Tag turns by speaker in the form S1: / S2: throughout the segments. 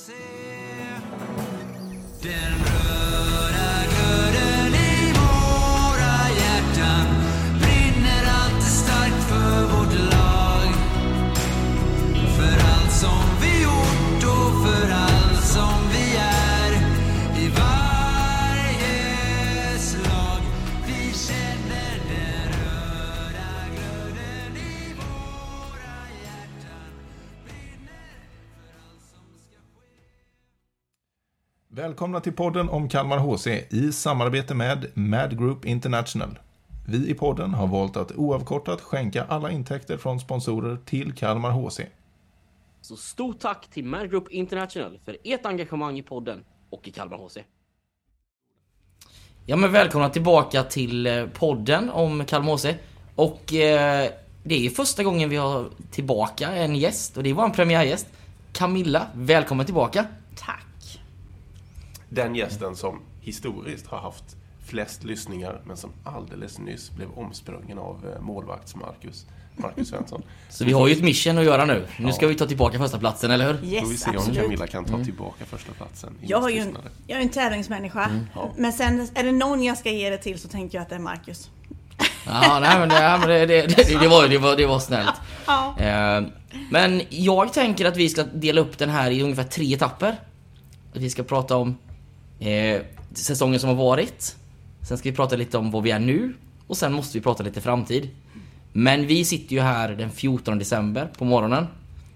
S1: HC.
S2: Välkomna till podden om Kalmar HC i samarbete med Mad Group International. Vi i podden har valt att oavkortat skänka alla intäkter från sponsorer till Kalmar HC.
S3: Så stort tack till Mad Group International för ert engagemang i podden och i Kalmar HC.
S4: Ja men välkomna tillbaka till eh, podden om Kalmar HC. Och eh, det är första gången vi har tillbaka en gäst och det var en premiärgäst. Camilla, välkommen tillbaka.
S5: Den gästen som historiskt har haft flest lyssningar men som alldeles nyss blev omsprungen av eh, målvakts Marcus, Marcus Svensson.
S4: Så vi har ju ett mission att göra nu. Nu ska vi ta tillbaka första platsen, eller hur?
S5: Får vi
S6: Yes,
S5: se om. Camilla kan ta tillbaka första platsen
S6: Jag, har ju en, jag är en tävlingsmänniska. Men sen är det någon jag ska ge det till så tänker jag att det är Marcus.
S4: Ja, nej men, det, ja, men det, det, det, det, var, det, var, det var snällt.
S6: Ja.
S4: Eh, men jag tänker att vi ska dela upp den här i ungefär tre etapper. Att vi ska prata om eh, säsongen som har varit. Sen ska vi prata lite om vad vi är nu. Och sen måste vi prata lite framtid. Men vi sitter ju här den 14 december på morgonen.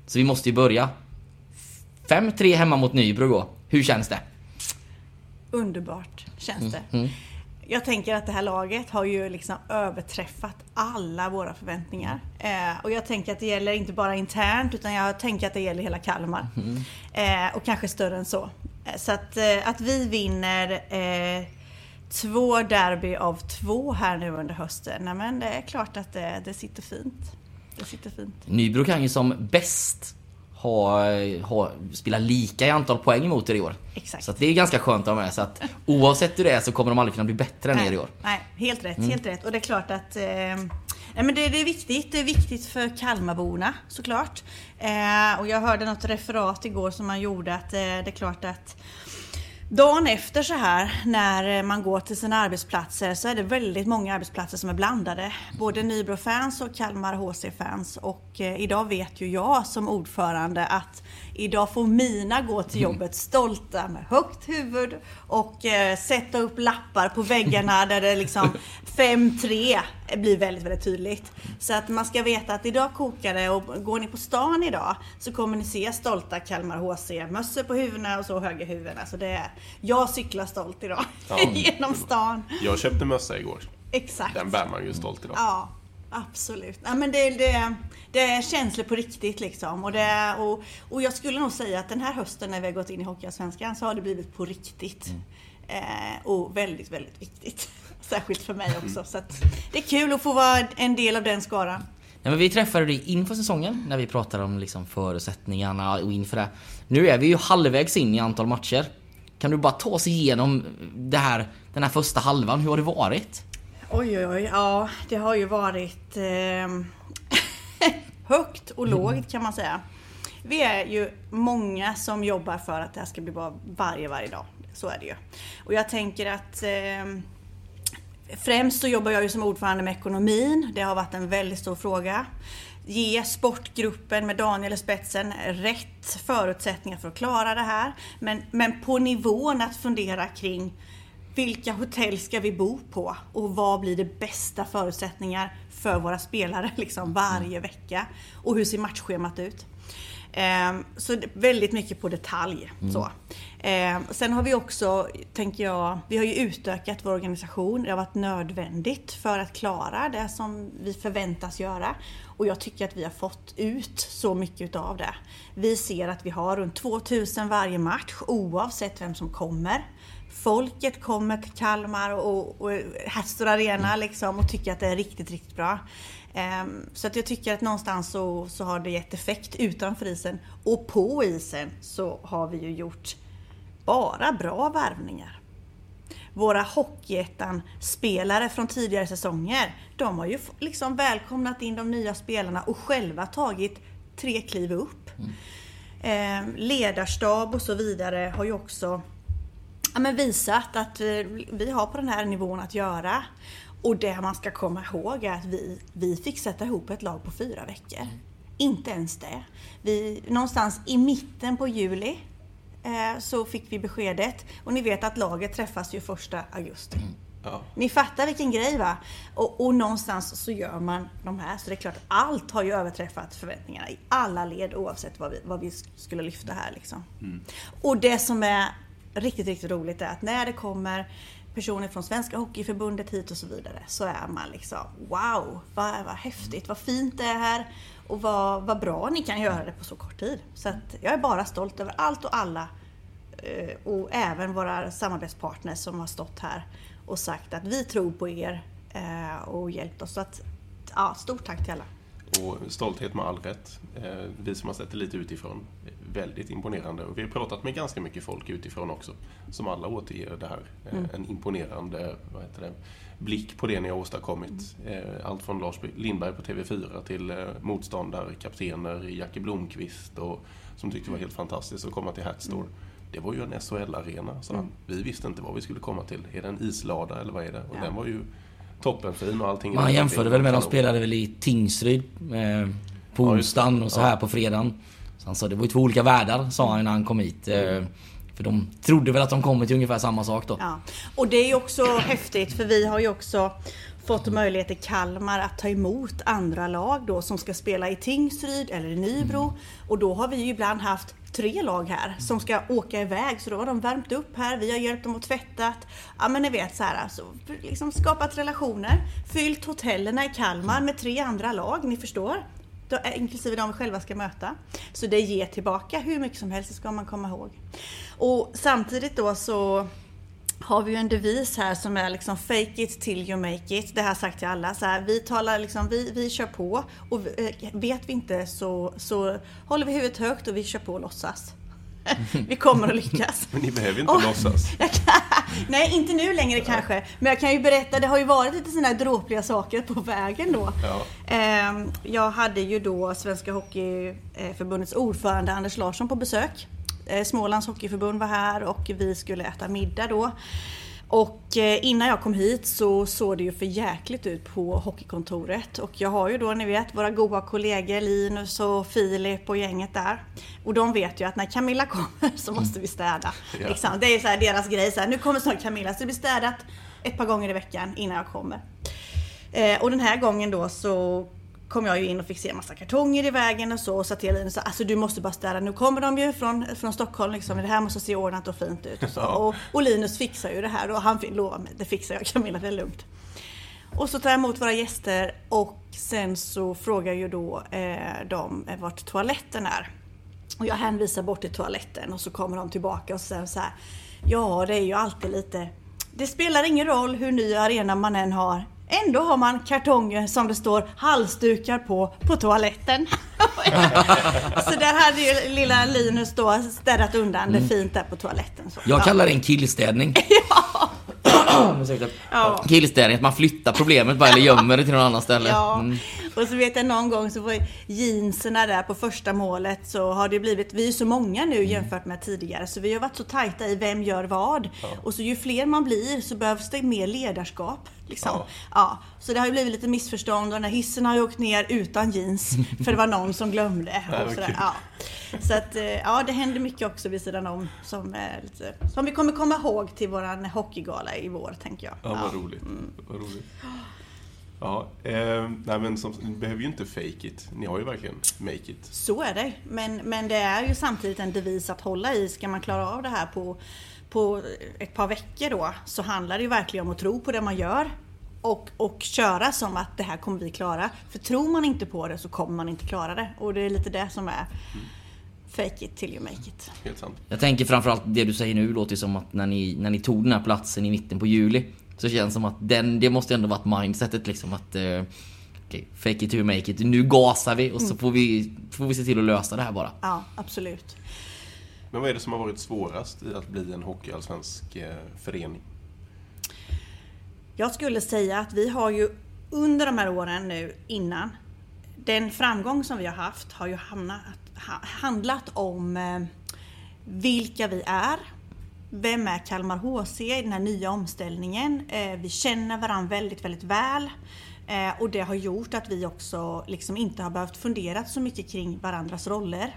S4: Så vi måste ju börja. 5-3 hemma mot Nybro då. Hur känns det?
S6: Underbart känns det.
S4: Mm.
S6: Jag tänker att det här laget har ju liksom överträffat alla våra förväntningar. Eh, och jag tänker att det gäller inte bara internt utan jag tänker att det gäller hela Kalmar. Eh, och kanske större än så. Så att, eh, att vi vinner eh, två derby av två här nu under hösten. Nej, men det är klart att det, det sitter fint. Det sitter fint.
S4: Nybro kan ju som bäst ha, ha, spela lika i antal poäng mot er i år.
S6: Exakt.
S4: Så det är ganska skönt att ha med. Så att oavsett hur det är så kommer de aldrig kunna bli bättre än er i år.
S6: Nej, helt
S4: Mm.
S6: rätt, helt rätt. Och det är klart att eh, nej, men det, det är viktigt. Det är viktigt för Kalmarborna såklart. Eh, och jag hörde något referat igår som man gjorde att eh, det är klart att Dagen efter så här när man går till sina arbetsplatser så är det väldigt många arbetsplatser som är blandade. Både Nybro-fans och Kalmar HC-fans. Och eh, idag vet ju jag som ordförande att idag får mina gå till jobbet stolta med högt huvud och eh, sätta upp lappar på väggarna där det liksom 5-3 blir väldigt, väldigt tydligt. Så att man ska veta att idag kokar det och går ni på stan idag så kommer ni se stolta Kalmar HC mössor på huvudena och så höga huvuden. Alltså det är, jag cyklar stolt idag
S5: Ja.
S6: genom stan.
S5: Jag köpte mössa igår.
S6: Exakt.
S5: Den bär man ju stolt idag.
S6: Ja, absolut. Ja, men det, det, det är känslor på riktigt liksom. Och, det, och, och jag skulle nog säga att den här hösten när vi har gått in i Hockeyallsvenskan så har det blivit på riktigt. Eh, och väldigt, väldigt viktigt. Särskilt för mig också. Så att det är kul att få vara en del av den skaran.
S4: Nej, men vi träffade dig inför säsongen när vi pratade om liksom förutsättningarna och inför det. Nu är vi ju halvvägs in i antal matcher. Kan du bara ta oss igenom det här, den här första halvan? Hur har det varit?
S6: Oj, oj, oj. Ja, det har ju varit eh, högt och lågt kan man säga. Vi är ju många som jobbar för att det här ska bli bra varje, varje dag. Så är det ju. Och jag tänker att eh, Främst så jobbar jag ju som ordförande med ekonomin. Det har varit en väldigt stor fråga. Ge sportgruppen med Daniel i spetsen rätt förutsättningar för att klara det här. Men, men på nivån att fundera kring vilka hotell ska vi bo på och vad blir det bästa förutsättningar för våra spelare liksom varje vecka? Och hur ser matchschemat ut? Ehm, Så väldigt mycket på detalj. Så. Ehm, Sen har vi också, tänker jag, vi har ju utökat vår organisation. Det har varit nödvändigt för att klara det som vi förväntas göra. Och jag tycker att vi har fått ut så mycket utav det. Vi ser att vi har runt 2000 varje match oavsett vem som kommer. Folket kommer till Kalmar och, och Hastor Arena liksom och tycker att det är riktigt, riktigt bra. Ehm, så att jag tycker att någonstans så, så har det gett effekt utanför isen. Och på isen så har vi ju gjort bara bra värvningar. Våra Hockeyettan-spelare från tidigare säsonger, de har ju liksom välkomnat in de nya spelarna och själva tagit tre kliv upp. eh, ledarstab och så vidare har ju också ja, men visat att eh, vi har på den här nivån att göra. Och det man ska komma ihåg är att vi, vi fick sätta ihop ett lag på fyra veckor. Inte ens det. Vi, någonstans i mitten på juli eh, så fick vi beskedet. Och ni vet att laget träffas ju första augusti.
S5: Ja.
S6: Ni fattar vilken grej va? Och, och någonstans så gör man de här. Så det är klart, allt har ju överträffat förväntningarna i alla led oavsett vad vi, vad vi skulle lyfta här liksom. Och det som är riktigt, riktigt roligt är att när det kommer personer från Svenska Hockeyförbundet hit och så vidare så är man liksom wow, vad, vad häftigt, vad fint det är här och vad, vad bra ni kan göra det på så kort tid. Så att jag är bara stolt över allt och alla eh, och även våra samarbetspartners som har stått här och sagt att vi tror på er eh, och hjälpt oss. Så att, ja, stort tack till alla.
S5: Och stolthet med all rätt. Eh, vi som har sett det lite utifrån, väldigt imponerande. Och vi har pratat med ganska mycket folk utifrån också, som alla återger det här. eh, En imponerande vad heter det, blick på det ni har åstadkommit. Eh, Allt från Lars Lindberg på TV4 till eh, motståndare, kaptener, Jackie Blomqvist och, som tyckte det var helt fantastiskt att komma till Hatstore. Det var ju en SHL-arena, sa han. Vi visste inte vad vi skulle komma till. Är det en islada eller vad är det? Och den var ju toppenfin och allting.
S4: Man jämförde väl med de spelade väl i Tingsryd eh, på
S5: Ja,
S4: onsdagen och så här på fredagen. Så han sa det var ju två olika världar sa han när han kom hit. Eh, för de trodde väl att de kommer till ungefär samma sak då.
S6: Ja. Och det är ju också häftigt för vi har ju också fått möjlighet i Kalmar att ta emot andra lag då som ska spela i Tingsryd eller i Nybro. Och då har vi ju ibland haft tre lag här som ska åka iväg. Så då har de värmt upp här, vi har hjälpt dem att tvättat. Ja men ni vet så här alltså, liksom skapat relationer. Fyllt hotellerna i Kalmar med tre andra lag, ni förstår. Eh, inklusive de vi själva ska möta. Så det ger tillbaka hur mycket som helst, ska man komma ihåg. Och samtidigt då så har vi ju en devis här som är liksom fake it till you make it. Det har jag sagt till alla. Så här, vi talar liksom, vi, vi kör på och eh, vet vi inte så, så håller vi huvudet högt och vi kör på och låtsas. vi kommer att lyckas.
S5: Men ni behöver inte
S6: Och-
S5: låtsas.
S6: Kan, nej, inte nu längre kanske. Men jag kan ju berätta, det har ju varit lite sådana här dråpliga saker på vägen då.
S5: Ja.
S6: Ehm, Jag hade ju då Svenska Hockeyförbundets ordförande Anders Larsson på besök. Eh, Smålands Hockeyförbund var här och vi skulle äta middag då. Och eh, innan jag kom hit så såg det ju för jäkligt ut på hockeykontoret. Och jag har ju då, ni vet, våra goda kollegor Linus och Filip och gänget där. Och de vet ju att när Camilla kommer så måste vi städa.
S5: Ja.
S6: Liksom. Det är så här deras grej. Så här, nu kommer snart Camilla, så det blir städat ett par gånger i veckan innan jag kommer. Eh, och den här gången då så kom jag ju in och fick se en massa kartonger i vägen och så och sa till Linus alltså du måste bara städa. Nu kommer de ju från, från Stockholm liksom. Det här måste se ordnat och fint ut och så. Och, och Linus fixar ju det här och han lovar mig, det fixar jag Camilla, det är lugnt. Och så tar jag emot våra gäster och sen så frågar ju då eh, de eh, vart toaletten är. Och jag hänvisar bort till toaletten och så kommer de tillbaka och säger så här. Ja, det är ju alltid lite... Det spelar ingen roll hur ny arena man än har. Ändå har man kartonger som det står halsdukar på, på toaletten. så där hade ju lilla Linus då städat undan det fint där på toaletten. Så.
S4: Jag
S6: Ja.
S4: kallar det en killstädning. Ursäkta.
S6: Ja.
S4: Killstädning, att man flyttar problemet bara eller gömmer det till någon annan ställe.
S6: Ja,
S4: Mm.
S6: och så vet jag någon gång så var jeanserna där på första målet så har det blivit, vi är så många nu jämfört med tidigare så vi har varit så tajta i vem gör vad. Och så ju fler man blir så behövs det mer ledarskap. Liksom.
S5: Ja.
S6: Ja. så det har ju blivit lite missförstånd och den här hissen har ju åkt ner utan jeans för det var någon som glömde.
S5: Ja,
S6: Och sådär. Ja. Så att, eh, ja, det händer mycket också vid sidan om som, är lite, som vi kommer komma ihåg till våran hockeygala i vår, tänker jag.
S5: Ja, vad roligt. Vad roligt. Ja, eh, nej men som, ni behöver ju inte fake it. Ni har ju verkligen make it.
S6: Så är det. Men, men det är ju samtidigt en devis att hålla i. Ska man klara av det här på, på ett par veckor då så handlar det ju verkligen om att tro på det man gör. Och, och köra som att det här kommer vi klara. För tror man inte på det så kommer man inte klara det. Och det är lite det som är fake it till you make it.
S5: Helt sant.
S4: Jag tänker framförallt det du säger nu låter som att när ni, när ni tog den här platsen i mitten på juli Så känns det som att den, det måste ändå varit mindsetet liksom att eh, Okej, fake it to make it. Nu gasar vi och så får vi, får vi se till att lösa det här bara.
S6: Ja, absolut.
S5: Men vad är det som har varit svårast i att bli en hockeyallsvensk eh, förening?
S6: Jag skulle säga att vi har ju under de här åren nu innan den framgång som vi har haft har ju hamnat ha- handlat om eh, vilka vi är. Vem är Kalmar HC i den här nya omställningen? Eh, vi känner varandra väldigt, väldigt väl. Eh, och det har gjort att vi också liksom inte har behövt fundera så mycket kring varandras roller.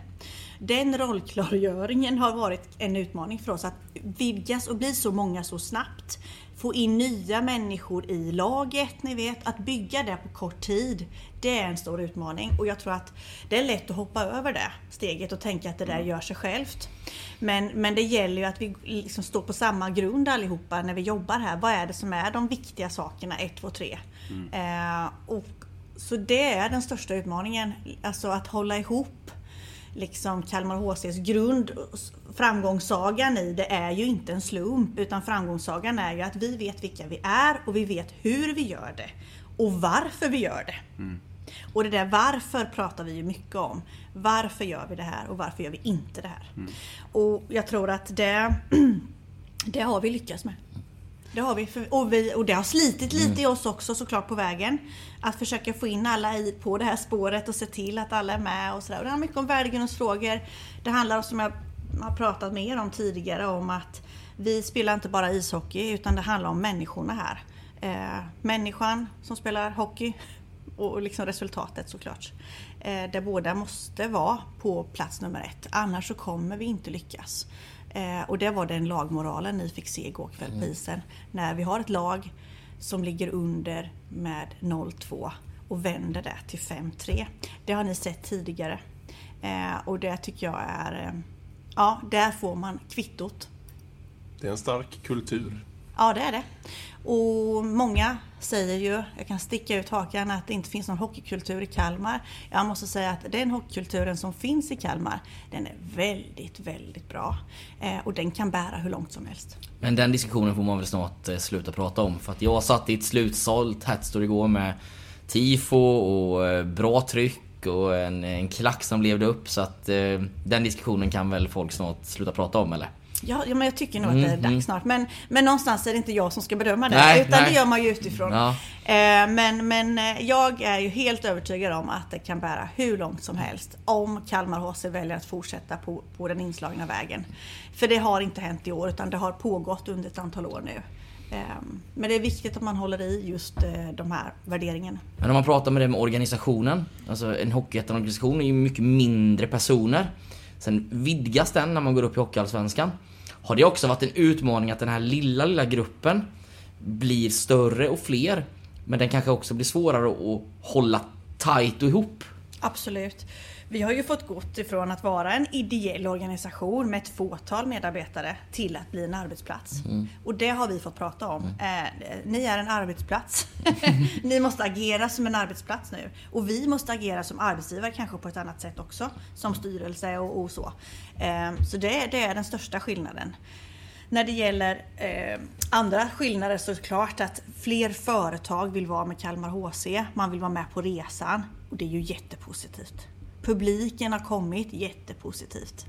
S6: Den rollklargöringen har varit en utmaning för oss att vidgas och bli så många så snabbt. Få in nya människor i laget, ni vet. Att bygga det på kort tid, det är en stor utmaning. Och jag tror att det är lätt att hoppa över det steget och tänka att det där gör sig självt. Men, men det gäller ju att vi liksom står på samma grund allihopa när vi jobbar här. Vad är det som är de viktiga sakerna, 1, 2, 3? Eh, och, så det är den största utmaningen. Alltså att hålla ihop liksom Kalmar HCs grund, framgångssagan i det är ju inte en slump utan framgångssagan är ju att vi vet vilka vi är och vi vet hur vi gör det och varför vi gör det. Och det där varför pratar vi ju mycket om. Varför gör vi det här och varför gör vi inte det här? Och jag tror att det, det har vi lyckats med. Det har vi. Och, vi, och det har slitit lite i oss också såklart på vägen. Att försöka få in alla i, på det här spåret och se till att alla är med och sådär. Och det handlar mycket om värdegrundsfrågor. Det handlar om, som jag har pratat med er om tidigare, om att vi spelar inte bara ishockey utan det handlar om människorna här. Eh, människan som spelar hockey och liksom resultatet såklart. Eh, där båda måste vara på plats nummer ett. Annars så kommer vi inte lyckas. Eh, och det var den lagmoralen ni fick se igår kväll på isen. När vi har ett lag som ligger under med 0-2 och vänder det till 5-3. Det har ni sett tidigare. Eh, och det tycker jag är... Ja, där får man kvittot.
S5: Det är en stark kultur.
S6: Ja, det är det. Och många säger ju, jag kan sticka ut hakan, att det inte finns någon hockeykultur i Kalmar. Jag måste säga att den hockeykulturen som finns i Kalmar, den är väldigt, väldigt bra. Eh, och den kan bära hur långt som helst.
S4: Men den diskussionen får man väl snart eh, sluta prata om. För att jag satt i ett slutsålt Hatstore igår med tifo och eh, bra tryck och en, en klack som levde upp. Så att eh, den diskussionen kan väl folk snart sluta prata om eller?
S6: Ja, ja men jag tycker nog att det är dags snart. Men, men någonstans är det inte jag som ska bedöma det.
S4: Mm, Nej,
S6: utan
S4: nej.
S6: det gör man ju utifrån.
S4: Ja.
S6: Eh, men, men eh, jag är ju helt övertygad om att det kan bära hur långt som helst. Om Kalmar HC väljer att fortsätta på, på den inslagna vägen. För det har inte hänt i år utan det har pågått under ett antal år nu. Eh, men det är viktigt att man håller i just eh, de här värderingarna.
S4: Men om man pratar med det med organisationen. Alltså en Hockeyettan-organisation är ju mycket mindre personer. Sen vidgas den när man går upp i Hockeyallsvenskan. Har det också varit en utmaning att den här lilla, lilla gruppen blir större och fler. Men den kanske också blir svårare att hålla tight och ihop.
S6: Absolut. Vi har ju fått gått ifrån att vara en ideell organisation med ett fåtal medarbetare till att bli en arbetsplats. Och det har vi fått prata om. Eh, ni är en arbetsplats. ni måste agera som en arbetsplats nu. Och vi måste agera som arbetsgivare kanske på ett annat sätt också. Som styrelse och, och så. Eh, så det, det är den största skillnaden. När det gäller eh, andra skillnader så är det klart att fler företag vill vara med Kalmar HC. Man vill vara med på resan. Och det är ju jättepositivt. Publiken har kommit, jättepositivt.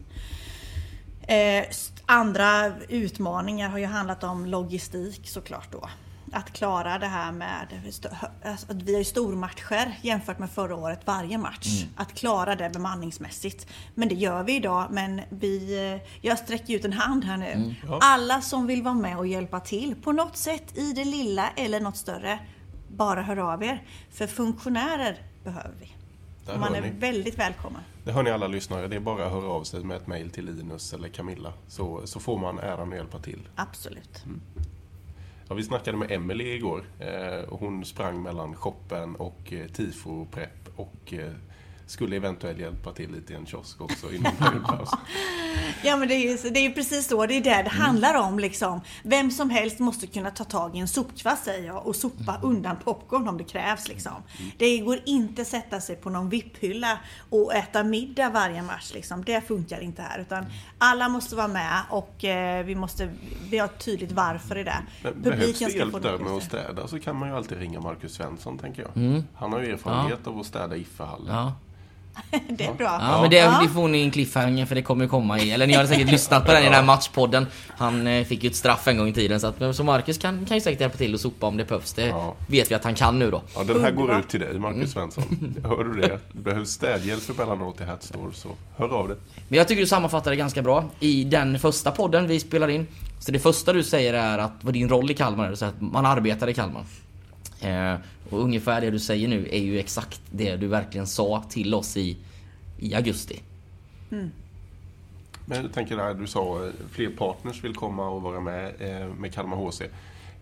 S6: Eh, andra utmaningar har ju handlat om logistik såklart då. Att klara det här med, alltså, att vi har ju stormatcher jämfört med förra året varje match. Att klara det bemanningsmässigt. Men det gör vi idag men vi, eh, jag sträcker ut en hand här nu. Alla som vill vara med och hjälpa till på något sätt i det lilla eller något större. Bara hör av er. För funktionärer behöver vi.
S5: Där
S6: man är
S5: ni.
S6: väldigt välkommen.
S5: Det hör ni alla lyssnare. Det är bara att höra av sig med ett mejl till Linus eller Camilla. Så, så får man äran att hjälpa till.
S6: Absolut.
S5: Ja, vi snackade med Emelie igår. Eh, och hon sprang mellan shoppen och eh, tifo prepp och eh, skulle eventuellt hjälpa till lite i en kiosk också innan.
S6: Ja men det är, ju, det är ju precis så, det är det det handlar om liksom. Vem som helst måste kunna ta tag i en sopkvast säger jag och sopa undan popcorn om det krävs liksom. Det går inte att sätta sig på någon vipphylla och äta middag varje match liksom. Det funkar inte här utan alla måste vara med och eh, vi måste, vi har tydligt varför i det.
S5: Men behövs det
S6: ska
S5: hjälp där med att städa så kan man ju alltid ringa Marcus Svensson, tänker jag. Han har ju erfarenhet av att städa Ifehallen.
S4: Ja.
S6: det är bra.
S4: Ja, men det, det får ni en cliffhanger för det kommer komma i, eller ni har säkert lyssnat på den i den här matchpodden. Han eh, fick ju ett straff en gång i tiden så att, så Marcus kan, kan ju säkert hjälpa till och sopa om det behövs. Det
S5: Ja.
S4: vet vi att han kan nu då.
S5: Ja, den här går ut till dig, Marcus Svensson. Hör du det? Det behövs städhjälp emellanåt i Hatstore, så hör av dig.
S4: Men jag tycker du sammanfattar det ganska bra i den första podden vi spelar in. Så det första du säger är att vad din roll i Kalmar är, så att man arbetar i Kalmar. Eh, och ungefär det du säger nu är ju exakt det du verkligen sa till oss i, i augusti.
S5: Men jag tänker där, du sa eh, fler partners vill komma och vara med eh, med Kalmar HC.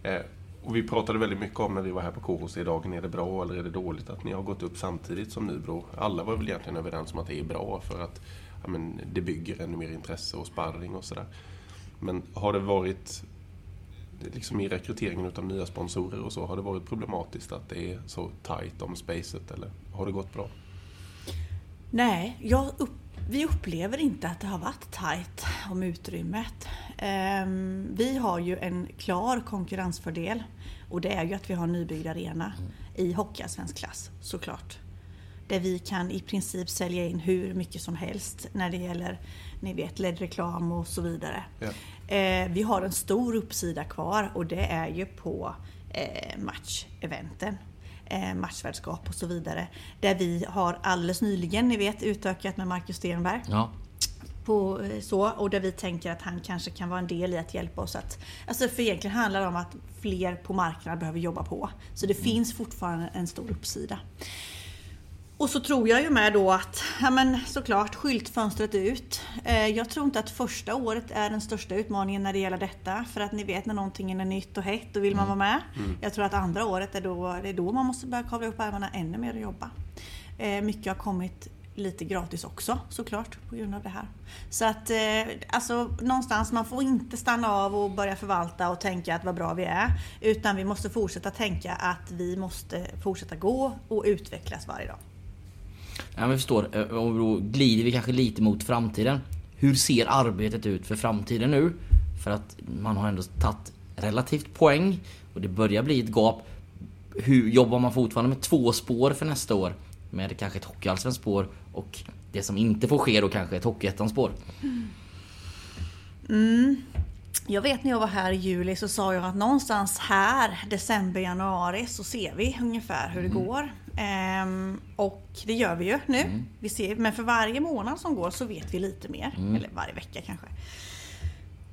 S5: Eh, och vi pratade väldigt mycket om när vi var här på KHC idag, är det bra eller är det dåligt att ni har gått upp samtidigt som Nybro? Alla var väl egentligen överens om att det är bra för att ja, men, det bygger ännu mer intresse och sparring och sådär. Men har det varit, liksom i rekryteringen av nya sponsorer och så, har det varit problematiskt att det är så tight om spacet eller har det gått bra?
S6: Nej, jag upp, vi upplever inte att det har varit tajt om utrymmet. Ehm, vi har ju en klar konkurrensfördel och det är ju att vi har en nybyggd arena i hockeyallsvensk klass såklart. Där vi kan i princip sälja in hur mycket som helst när det gäller ni vet, ledd reklam och så vidare.
S5: Ja.
S6: Eh, vi har en stor uppsida kvar och det är ju på eh, matcheventen. Eh, matchvärdskap och så vidare. Där vi har alldeles nyligen, ni vet, utökat med Marcus Stenberg.
S4: Ja.
S6: På, eh, så, och där vi tänker att han kanske kan vara en del i att hjälpa oss att... Alltså för egentligen handlar det om att fler på marknaden behöver jobba på. Så det finns fortfarande en stor uppsida. Och så tror jag ju med då att, ja men såklart, skyltfönstret ut. Eh, jag tror inte att första året är den största utmaningen när det gäller detta. För att ni vet när någonting är nytt och hett, då vill man vara med. Jag tror att andra året är då, det är då man måste börja kavla upp ärmarna ännu mer och jobba. Eh, mycket har kommit lite gratis också såklart på grund av det här. Så att eh, alltså någonstans, man får inte stanna av och börja förvalta och tänka att vad bra vi är. Utan vi måste fortsätta tänka att vi måste fortsätta gå och utvecklas varje dag.
S4: Ja, men jag förstår. Eh, Och då glider vi kanske lite mot framtiden. Hur ser arbetet ut för framtiden nu? För att man har ändå tagit relativt poäng och det börjar bli ett gap. Hur jobbar man fortfarande med två spår för nästa år? Med kanske ett hockeyallsvenskt spår och det som inte får ske då kanske ett hockeyettan-spår.
S6: Jag vet när jag var här i juli så sa jag att någonstans här, december, januari, så ser vi ungefär hur det går. Ehm, och det gör vi ju nu. Vi ser, men för varje månad som går så vet vi lite mer. Eller varje vecka kanske.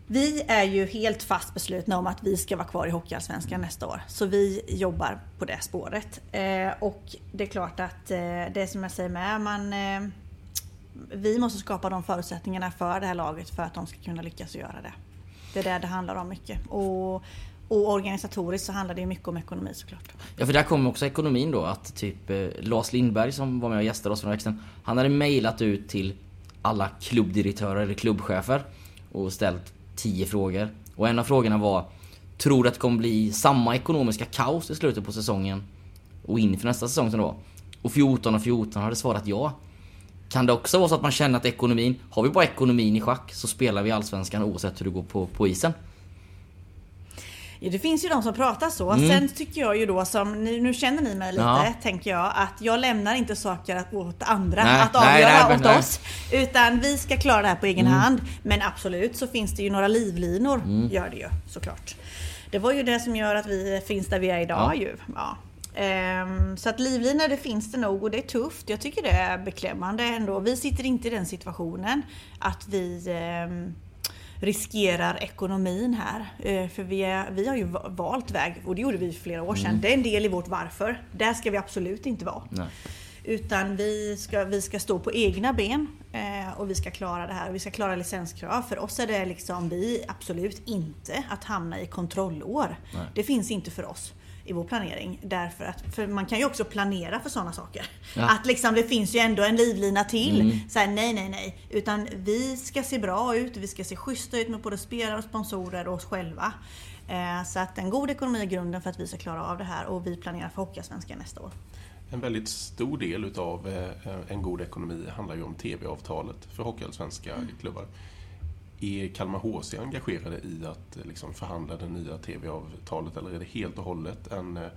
S6: Vi är ju helt fast beslutna om att vi ska vara kvar i Hockeyallsvenskan nästa år. Så vi jobbar på det spåret. Eh, och det är klart att eh, det som jag säger med, man, eh, vi måste skapa de förutsättningarna för det här laget för att de ska kunna lyckas göra det. Det är det det handlar om mycket. Och, och organisatoriskt så handlar det ju mycket om ekonomi såklart.
S4: Ja för där kommer också ekonomin då att typ eh, Lars Lindberg som var med och gästade oss från växten. Han hade mejlat ut till alla klubbdirektörer eller klubbchefer och ställt 10 frågor. Och en av frågorna var Tror du att det kommer bli samma ekonomiska kaos i slutet på säsongen och inför nästa säsong som då? Och 14 av 14 hade svarat ja. Kan det också vara så att man känner att ekonomin, har vi bara ekonomin i schack så spelar vi Allsvenskan oavsett hur det går på, på isen?
S6: Ja, det finns ju de som pratar så.
S4: Mm.
S6: Sen tycker jag ju då som, nu, känner ni mig lite,
S4: Ja.
S6: tänker jag, att jag lämnar inte saker åt andra
S4: Nej,
S6: att
S4: nej,
S6: avgöra
S4: nej,
S6: åt
S4: nej. Mm.
S6: oss. Utan vi ska klara det här på egen hand. Men absolut så finns det ju några livlinor,
S4: Mm.
S6: gör det ju såklart. Det var ju det som gör att vi finns där vi är idag
S4: Ja.
S6: ju. Ja. Ehm, så att livlinor det finns det nog och det är tufft. Jag tycker det är beklämmande ändå. Vi sitter inte i den situationen att vi ehm, riskerar ekonomin här. Eh, För vi, är, vi har ju va- valt väg och det gjorde vi för flera år sedan. Det är en del i vårt varför. Där ska vi absolut inte vara.
S4: Nej.
S6: Utan vi ska, vi ska stå på egna ben eh, och vi ska klara det här. Vi ska klara licenskrav. För oss är det liksom, vi absolut inte att hamna i kontrollår.
S4: Nej.
S6: Det finns inte för oss i vår planering. Därför att, för man kan ju också planera för sådana saker.
S4: Ja.
S6: Att liksom, det finns ju ändå en livlina till.
S4: Mm.
S6: Så här, nej, nej, nej. Utan vi ska se bra ut, vi ska se schyssta ut med både spelare och sponsorer och oss själva. Eh, så att en god ekonomi är grunden för att vi ska klara av det här och vi planerar för Hockeyallsvenskan nästa år.
S5: En väldigt stor del utav eh, en god ekonomi handlar ju om TV-avtalet för hockeyallsvenska klubbar. Är Kalmar HC engagerade i att eh, liksom förhandla det nya TV-avtalet eller är det helt och hållet en, eh,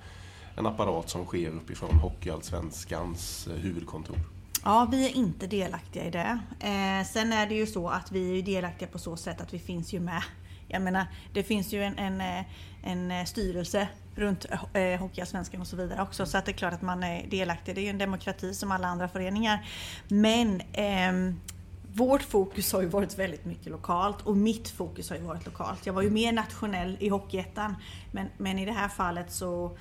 S5: en apparat som sker uppifrån Hockeyallsvenskans eh, huvudkontor?
S6: Ja, vi är inte delaktiga i det. Eh, sen är det ju så att vi är delaktiga på så sätt att vi finns ju med. Jag menar, det finns ju en, en, en styrelse runt eh, Hockeyallsvenskan och så vidare också. Så att det är klart att man är delaktig. Det är ju en demokrati som alla andra föreningar. Men eh, vårt fokus har ju varit väldigt mycket lokalt och mitt fokus har ju varit lokalt. Jag var ju mer nationell i Hockeyettan men, men i det här fallet så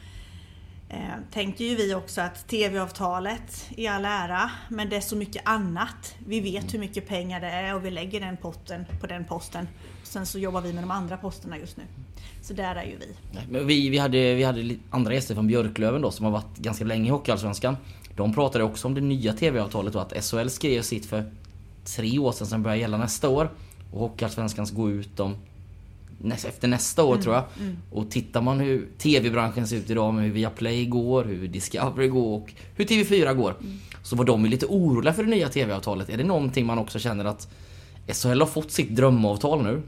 S6: eh, tänkte ju vi också att TV-avtalet i all ära men det är så mycket annat. Vi vet hur mycket pengar det är och vi lägger den potten på den posten. Sen så jobbar vi med de andra posterna just nu. Så där är ju vi.
S4: Men vi, vi, hade, vi hade andra gäster från Björklöven då som har varit ganska länge i Hockeyallsvenskan. De pratade också om det nya TV-avtalet och att SHL skrev sitt för tre år sedan som börjar gälla nästa år. Och Hockeyallsvenskan ska gå ut om näst, efter nästa år tror jag. Och tittar man hur TV-branschen ser ut idag med hur Viaplay går, hur Discovery går och hur TV4 går. Så var de ju lite oroliga för det nya TV-avtalet. Är det någonting man också känner att SHL har fått sitt drömavtal nu?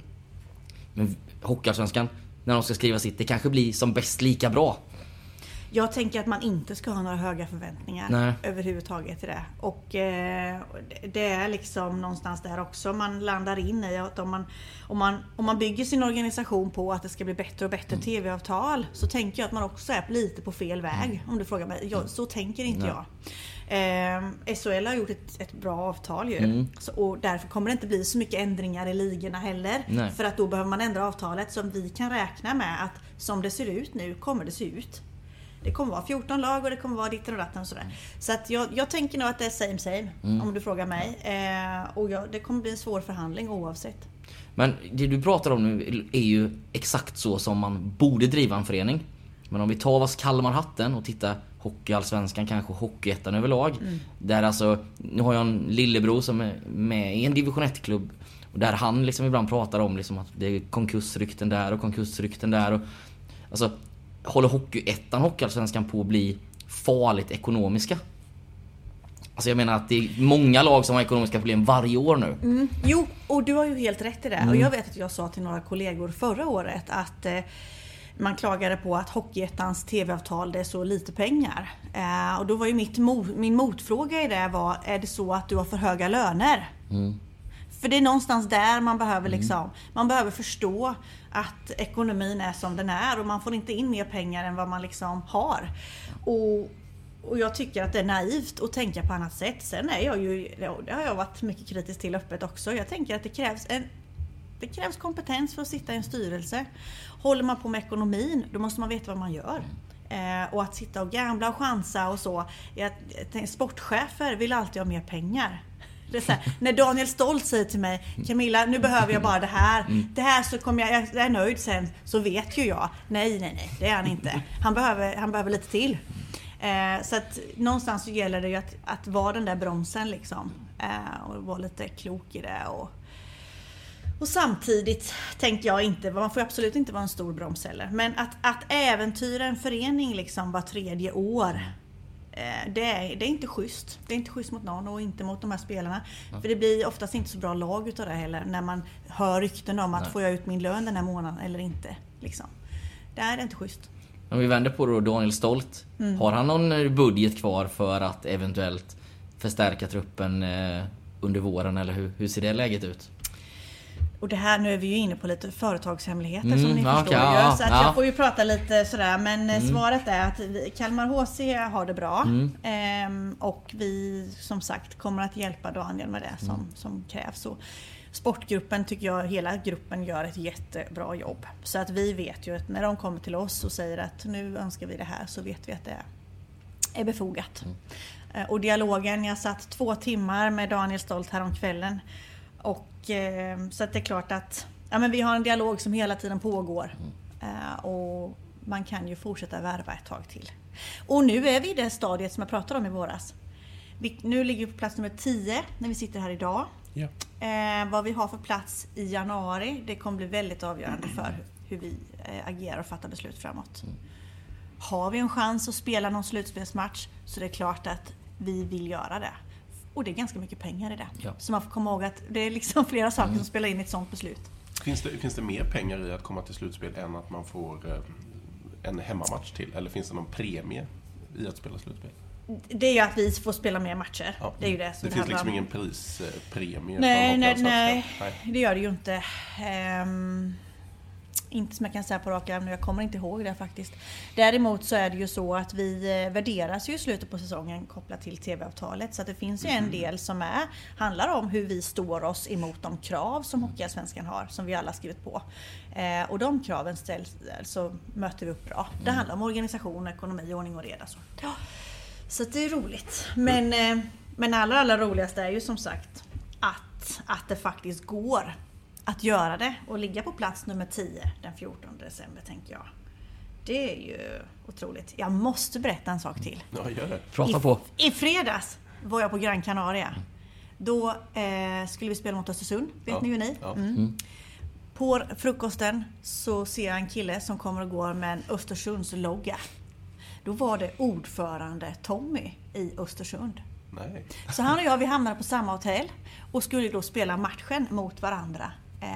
S4: Men Hockeyallsvenskan, när de ska skriva sitt, det kanske blir som bäst lika bra.
S6: Jag tänker att man inte ska ha några höga förväntningar
S4: Nej.
S6: överhuvudtaget i det. Och eh, det- är liksom någonstans där också man landar in i att om man, om, man, om man bygger sin organisation på att det ska bli bättre och bättre TV-avtal så tänker jag att man också är lite på fel väg om du frågar mig. Jag, så tänker inte
S4: Nej.
S6: jag. Eh, SHL har gjort ett, ett bra avtal ju.
S4: Mm.
S6: Så, och därför kommer det inte bli så mycket ändringar i ligorna heller.
S4: Nej.
S6: För att då behöver man ändra avtalet så vi kan räkna med att som det ser ut nu kommer det se ut. Det kommer vara 14 lag och det kommer vara ditten och datten och sådär. Så att jag, jag tänker nog att det är same same
S4: Mm.
S6: om du frågar mig. Eh, och jag, det kommer bli en svår förhandling oavsett.
S4: Men det du pratar om nu är ju exakt så som man borde driva en förening. Men om vi tar oss Kalmar hatten och tittar Hockeyallsvenskan, kanske Hockeyettan överlag. Där alltså, nu har jag en lillebror som är med i en division 1-klubb. Och där han liksom ibland pratar om liksom att det är konkursrykten där och konkursrykten där. Och, alltså, håller Hockeyettan, Hockeyallsvenskan på att bli farligt ekonomiska? Alltså jag menar att det är många lag som har ekonomiska problem varje år nu.
S6: Jo, och du har ju helt rätt i det.
S4: Mm.
S6: Och jag vet att jag sa till några kollegor förra året att eh, man klagade på att Hockeyettans TV-avtal det är så lite pengar. Eh, och då var ju mitt min motfråga i det var, är det så att du har för höga löner? För det är någonstans där man behöver liksom, man behöver förstå att ekonomin är som den är och man får inte in mer pengar än vad man liksom har. Och, och jag tycker att det är naivt att tänka på annat sätt. Sen är jag ju, det har jag varit mycket kritisk till öppet också. Jag tänker att det krävs en det krävs kompetens för att sitta i en styrelse. Håller man på med ekonomin, då måste man veta vad man gör. Eh, och att sitta och gambla och chansa och så. Jag, sportchefer vill alltid ha mer pengar. Det är så här, när Daniel Stolt säger till mig Camilla, nu behöver jag bara det här. Det här så kommer jag, jag är nöjd sen. Så vet ju jag. Nej, nej, nej. Det är han inte. Han behöver, han behöver lite till. Eh, så att någonstans så gäller det ju att, att vara den där bromsen liksom. Eh, och vara lite klok i det. Och, och samtidigt tänker jag inte, man får absolut inte vara en stor broms heller. Men att, att äventyra en förening liksom var tredje år. Eh, Det är, det är inte schysst. Det är inte schysst mot någon och inte mot de här spelarna. För det blir oftast inte så bra lag utav det heller. När man hör rykten om att
S4: Nej.
S6: får jag ut min lön den här månaden eller inte. Liksom. Det är inte schysst.
S4: Om vi vänder på det då, Daniel Stolt. Har han någon eh, budget kvar för att eventuellt förstärka truppen eh, under våren eller hur, hur ser det läget ut?
S6: Och det här, nu är vi ju inne på lite företagshemligheter
S4: Mm,
S6: som ni
S4: ja,
S6: förstår
S4: ja,
S6: Så att
S4: ja.
S6: jag får ju prata lite sådär. Men eh, svaret är att vi, Kalmar HC har det bra.
S4: Mm.
S6: Ehm, och vi som sagt kommer att hjälpa Daniel med det som,
S4: Mm.
S6: som krävs. Och sportgruppen tycker jag, hela gruppen gör ett jättebra jobb. Så att vi vet ju att när de kommer till oss och säger att nu önskar vi det här så vet vi att det är, befogat.
S4: Mm.
S6: Eh, Och dialogen, jag satt två timmar med Daniel Stolt häromkvällen. Och eh, så att det är klart att ja, men vi har en dialog som hela tiden pågår. Eh, och man kan ju fortsätta värva ett tag till. Och nu är vi i det stadiet som jag pratade om i våras. Vi, nu ligger vi på plats nummer 10 när vi sitter här idag.
S5: Ja.
S6: Eh, vad vi har för plats i januari, det kommer bli väldigt avgörande för hur, vi eh, agerar och fattar beslut framåt. Har vi en chans att spela någon slutspelsmatch så det är klart att vi vill göra det. Och det är ganska mycket pengar i det.
S4: Ja.
S6: Så man får komma ihåg att det är liksom flera saker som spelar in i ett sånt beslut.
S5: Finns det, finns det mer pengar i att komma till slutspel än att man får eh, en hemmamatch till? Eller finns det någon premie i att spela slutspel?
S6: Det är ju att vi får spela mer matcher.
S5: Ja.
S6: Det är ju det som
S5: Det finns
S6: handlar
S5: liksom
S6: om.
S5: ingen prispremie
S6: Nej,
S5: från
S6: nej,
S5: Hockeyallsvenskan.
S6: nej.
S5: nej.
S6: Det gör det ju inte. Ehm, inte som jag kan säga på rak arm nu, jag kommer inte ihåg det faktiskt. Däremot så är det ju så att vi eh, värderas ju i slutet på säsongen kopplat till TV-avtalet. Så att det finns ju en del som är, handlar om hur vi står oss emot de krav som Hockeyallsvenskan har, som vi alla skrivit på. Eh, och de kraven ställs, så möter vi upp bra. Det handlar om organisation, ekonomi, ordning och reda. Så, ja. så det är roligt. Men, eh, men allra, allra roligast är ju som sagt att, att det faktiskt går att göra det och ligga på plats nummer 10 den 14 december tänker jag. Det är ju otroligt. Jag måste berätta en sak till.
S5: Ja, gör det.
S4: Prata
S6: I,
S4: på.
S6: I fredags var jag på Gran Canaria. Då eh, skulle vi spela mot Östersund, vet
S5: Ja,
S6: ni hur ni?
S5: ja.
S6: Mm. På frukosten så ser jag en kille som kommer och går med en Östersunds-logga. Då var det ordförande Tommy i Östersund.
S5: Nej.
S6: Så han och jag vi hamnade på samma hotell och skulle då spela matchen mot varandra. Eh,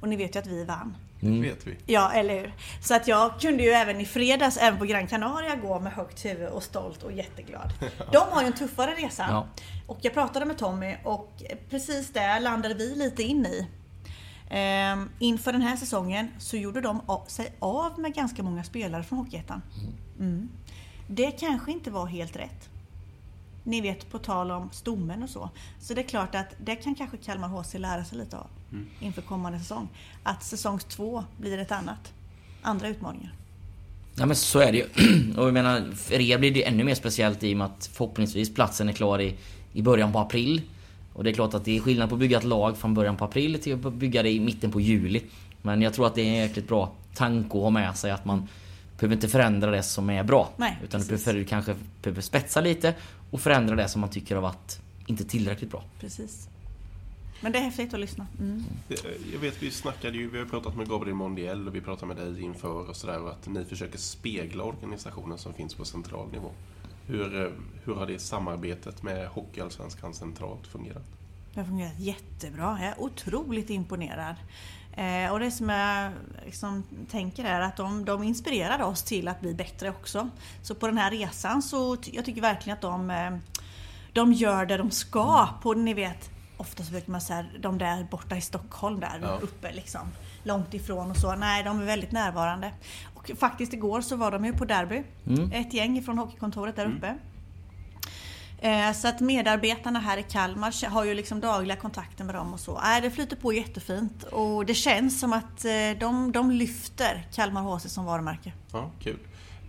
S6: och ni vet ju att vi vann.
S5: Det vet vi.
S6: Ja, eller hur? Så att jag kunde ju även i fredags, även på Gran Canaria, gå med högt huvud och stolt och jätteglad. De har ju en tuffare resa.
S4: Ja.
S6: Och jag pratade med Tommy och precis där landade vi lite in i. Ehm, inför den här säsongen så gjorde de sig av med ganska många spelare från Hockeyettan. Mm. Det kanske inte var helt rätt. Ni vet, på tal om stommen och så. Så det är klart att det kan kanske Kalmar HC lära sig lite av inför kommande säsong. Att säsong två blir ett annat. Andra utmaningar.
S4: Ja men så är det ju. Och jag menar, för er blir det ännu mer speciellt i och med att förhoppningsvis platsen är klar i, i början på april. Och det är klart att det är skillnad på att bygga ett lag från början på april till att bygga det i mitten på juli. Men jag tror att det är en jäkligt bra tanke att ha med sig att man behöver inte förändra det som är bra.
S6: Nej,
S4: utan du
S6: precis.
S4: behöver kanske behöver spetsa lite och förändra det som man tycker har varit inte tillräckligt bra.
S6: Precis. Men det är häftigt att lyssna. Mm.
S5: Eh, Jag vet, vi snackade ju, vi har pratat med Gabriel Mondiel och vi pratade med dig inför och sådär och att ni försöker spegla organisationen som finns på central nivå. Hur, eh, hur har det samarbetet med Hockeyallsvenskan centralt fungerat?
S6: Det har fungerat jättebra. Jag är otroligt imponerad. Eh, och det som jag liksom tänker är att de, de inspirerar oss till att bli bättre också. Så på den här resan så jag tycker verkligen att de, eh, de gör det de ska. På, ni vet, oftast brukar man säga de där borta i Stockholm där
S5: Ja.
S6: uppe liksom. Långt ifrån och så. Nej, de är väldigt närvarande. Och faktiskt igår så var de ju på Derby. Ett gäng från hockeykontoret där uppe. Eh, Så att medarbetarna här i Kalmar har ju liksom dagliga kontakter med dem och så. Äh, det flyter på jättefint och det känns som att eh, de, de lyfter Kalmar HC som varumärke.
S5: Ja, kul.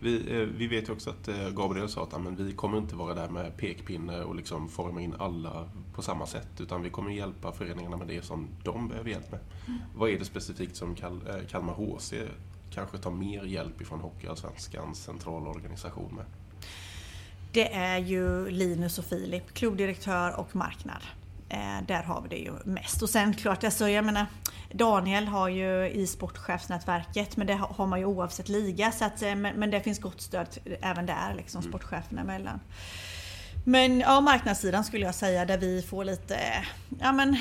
S5: Vi, eh, vi vet ju också att eh, Gabriel sa att "Ja, men vi kommer inte vara där med pekpinne och liksom forma in alla på samma sätt utan vi kommer hjälpa föreningarna med det som de behöver hjälp med. Vad är det specifikt som Kal- eh, Kalmar HC kanske tar mer hjälp ifrån Hockeyallsvenskans centralorganisation med?
S6: Det är ju Linus och Filip, klubbdirektör och marknad. Eh, där har vi det ju mest. Och sen klart, alltså, jag menar, Daniel har ju i sportchefsnätverket, men det har man ju oavsett liga. Så att, eh, men, men det finns gott stöd även där, liksom, sportcheferna emellan. Men ja, marknadssidan skulle jag säga, där vi får lite ja, men,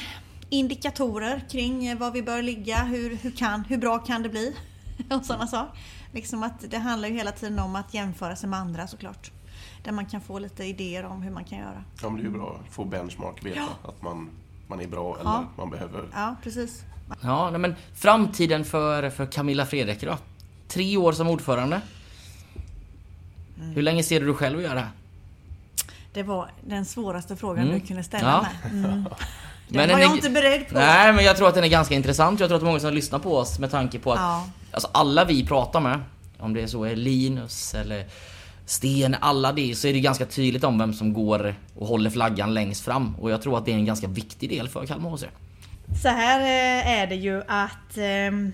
S6: indikatorer kring eh, var vi bör ligga, hur, hur, kan, hur bra kan det bli? och sådana saker. Liksom att det handlar ju hela tiden om att jämföra sig med andra såklart. Där man kan få lite idéer om hur man kan göra.
S5: Ja, men det är ju bra att få benchmark, veta att man, man är bra
S6: Ja.
S5: eller man behöver
S6: Ja, precis.
S4: Ja, men framtiden för, för Camilla Fredrik då? Tre år som ordförande. Hur länge ser du dig själv göra det här?
S6: Det var den svåraste frågan
S4: Mm.
S6: du kunde ställa
S4: Ja.
S6: mig. Mm.
S4: Men
S6: Den
S4: den
S6: var jag
S4: är-
S6: inte beredd på.
S4: Nej, men jag tror att den är ganska intressant. Jag tror att många som lyssnar på oss med tanke på att
S6: Ja.
S4: alltså, alla vi pratar med, om det är så är Linus eller Sten, alla det, så är det ganska tydligt om vem som går och håller flaggan längst fram. Och jag tror att det är en ganska viktig del för Kalmar HC.
S6: Så här eh, är det ju att ehm,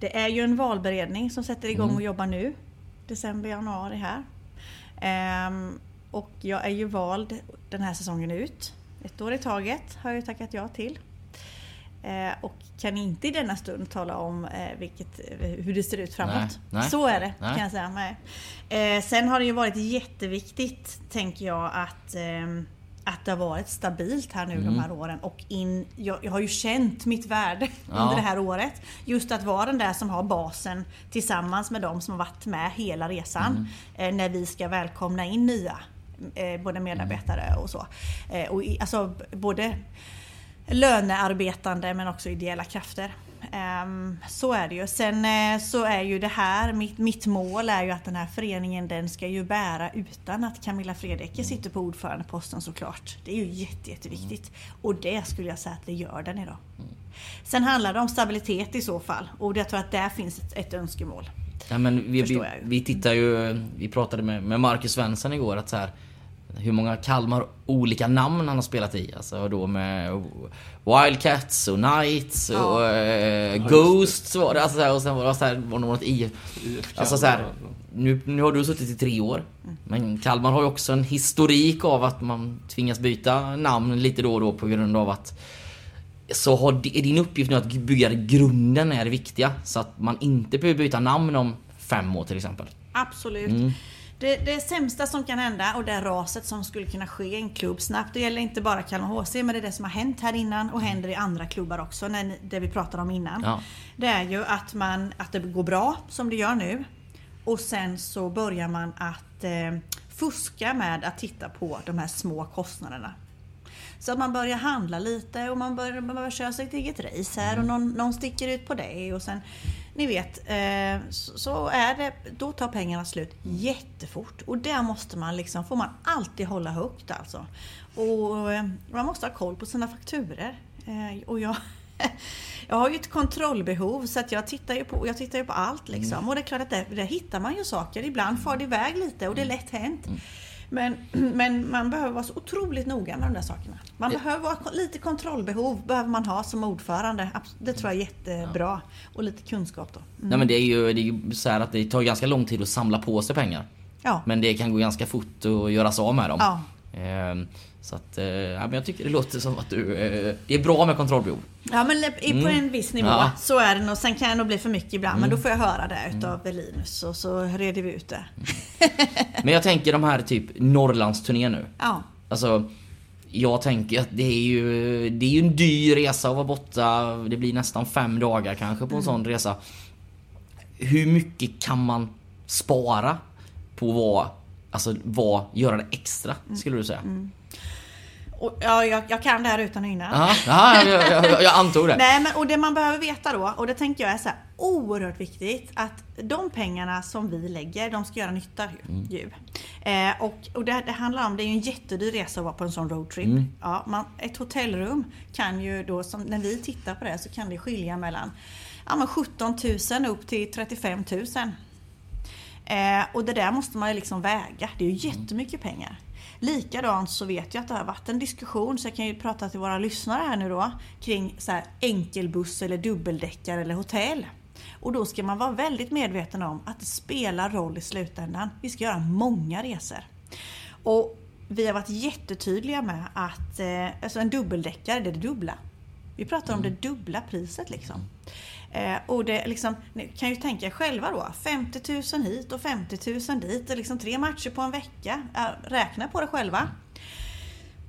S6: det är ju en valberedning som sätter igång
S4: Mm.
S6: och jobbar nu. December, januari här. Ehm, och jag är ju vald den här säsongen ut. Ett år i taget har jag ju tackat ja till. Eh, och kan inte i denna stund tala om eh, vilket, eh, hur det ser ut framåt.
S4: Nej, nej.
S6: Så är det
S4: Nej.
S6: kan jag säga. Nej. Sen har det ju varit jätteviktigt, tänker jag, att ehm, att det har varit stabilt här nu
S4: Mm.
S6: de här åren och in, jag, jag har ju känt mitt värde
S4: Ja.
S6: under det här året. Just att vara den där som har basen tillsammans med de som har varit med hela resan.
S4: Mm.
S6: När vi ska välkomna in nya, både medarbetare och så. Och i, alltså både lönearbetande men också ideella krafter. Ehm, så är det ju. Sen eh, så är ju det här, mitt, mitt mål är ju att den här föreningen den ska ju bära utan att Camilla Fredecke sitter på ordförandeposten såklart. Det är ju jätte, jätteviktigt. Och det skulle jag säga att det gör den idag. Sen handlar det om stabilitet i så fall och jag tror att där finns ett, ett önskemål.
S4: Ja, men vi, vi, vi tittar ju, vi pratade med, med Marcus Svensson igår att så här, hur många Kalmar olika namn han har spelat i. Alltså då med Wildcats och Knights och eh, Ghosts var det. Alltså, så här, och sen var det så här, var det något i. Alltså så här, nu, nu har du suttit i tre år. Men Kalmar har ju också en historik av att man tvingas byta namn lite då och då på grund av att så har, är din uppgift nu att bygga grunden är det viktiga. Så att man inte behöver byta namn om fem år till exempel.
S6: Absolut.
S4: Mm.
S6: Det, det sämsta som kan hända och det raset som skulle kunna ske i en klubb snabbt. Det gäller inte bara Kalmar HC men det är det som har hänt här innan och händer i andra klubbar också. När, det vi pratade om innan.
S4: Ja.
S6: Det är ju att, man, att det går bra som det gör nu. Och sen så börjar man att eh, fuska med att titta på de här små kostnaderna. Så att man börjar handla lite och man börjar, man börjar köra sitt eget race här och någon, någon sticker ut på det och sen ni vet, eh, så, är det, då tar pengarna slut jättefort. Och där måste man liksom, får man alltid hålla högt alltså. Och eh, man måste ha koll på sina fakturer. Eh, och jag, jag har ju ett kontrollbehov så att jag tittar ju på, jag tittar ju på allt liksom. Och det är klart att där, där hittar man ju saker. Ibland far det iväg lite och det är lätt hänt. Men, men man behöver vara så otroligt noga med de där sakerna. Man behöver vara lite kontrollbehov behöver man ha som ordförande. Det tror jag är jättebra. Och lite kunskap då. Mm.
S4: Nej men det är ju, det är så att det tar ganska lång tid att samla på sig pengar.
S6: Ja.
S4: Men det kan gå ganska fort att göra sig av med dem.
S6: Ja.
S4: Ehm, så att, eh, ja, men jag tycker det låter som att du... Eh, det är bra med kontrollbehov.
S6: Ja men på en viss nivå
S4: Mm. Ja. Mm.
S6: så är det nog. Sen kan det nog bli för mycket ibland. Men då får jag höra det utav Linus och så reder vi ut det.
S4: Men jag tänker de här typ Norrlandsturné nu.
S6: Ja.
S4: Alltså, jag tänker att det är ju, det är ju en dyr resa att vara borta. Det blir nästan fem dagar kanske på en sån resa. Hur mycket kan man spara på vad, alltså vad, göra det extra skulle du säga?
S6: Och, ja jag, jag kan det här utan och innan.
S4: Ja, ja, jag, jag, jag, antog det.
S6: Nej men och det man behöver veta då, och det tänker jag är så här oerhört viktigt, att de pengarna som vi lägger, de ska göra nytta ju. ju. Eh, och och det, det handlar om, det är ju en jättedyr resa att vara på en sån roadtrip. Ja, man, ett hotellrum kan ju då, som, när vi tittar på det, så kan det skilja mellan ja, men 17 000 upp till 35 000. Eh, och det där måste man ju liksom väga. Det är ju jättemycket pengar. Likadant så vet jag att det har varit en diskussion, så jag kan ju prata till våra lyssnare här nu då, kring så här enkelbuss eller dubbeldäckare eller hotell. Och då ska man vara väldigt medveten om att det spelar roll i slutändan. Vi ska göra många resor. Och vi har varit jättetydliga med att eh, alltså en dubbeldäckare, det är det dubbla. Vi pratar om det dubbla priset liksom. Eh, och det liksom, ni kan ju tänka själva då, 50 000 hit och 50 000 dit och liksom tre matcher på en vecka. Eh, räkna på det själva.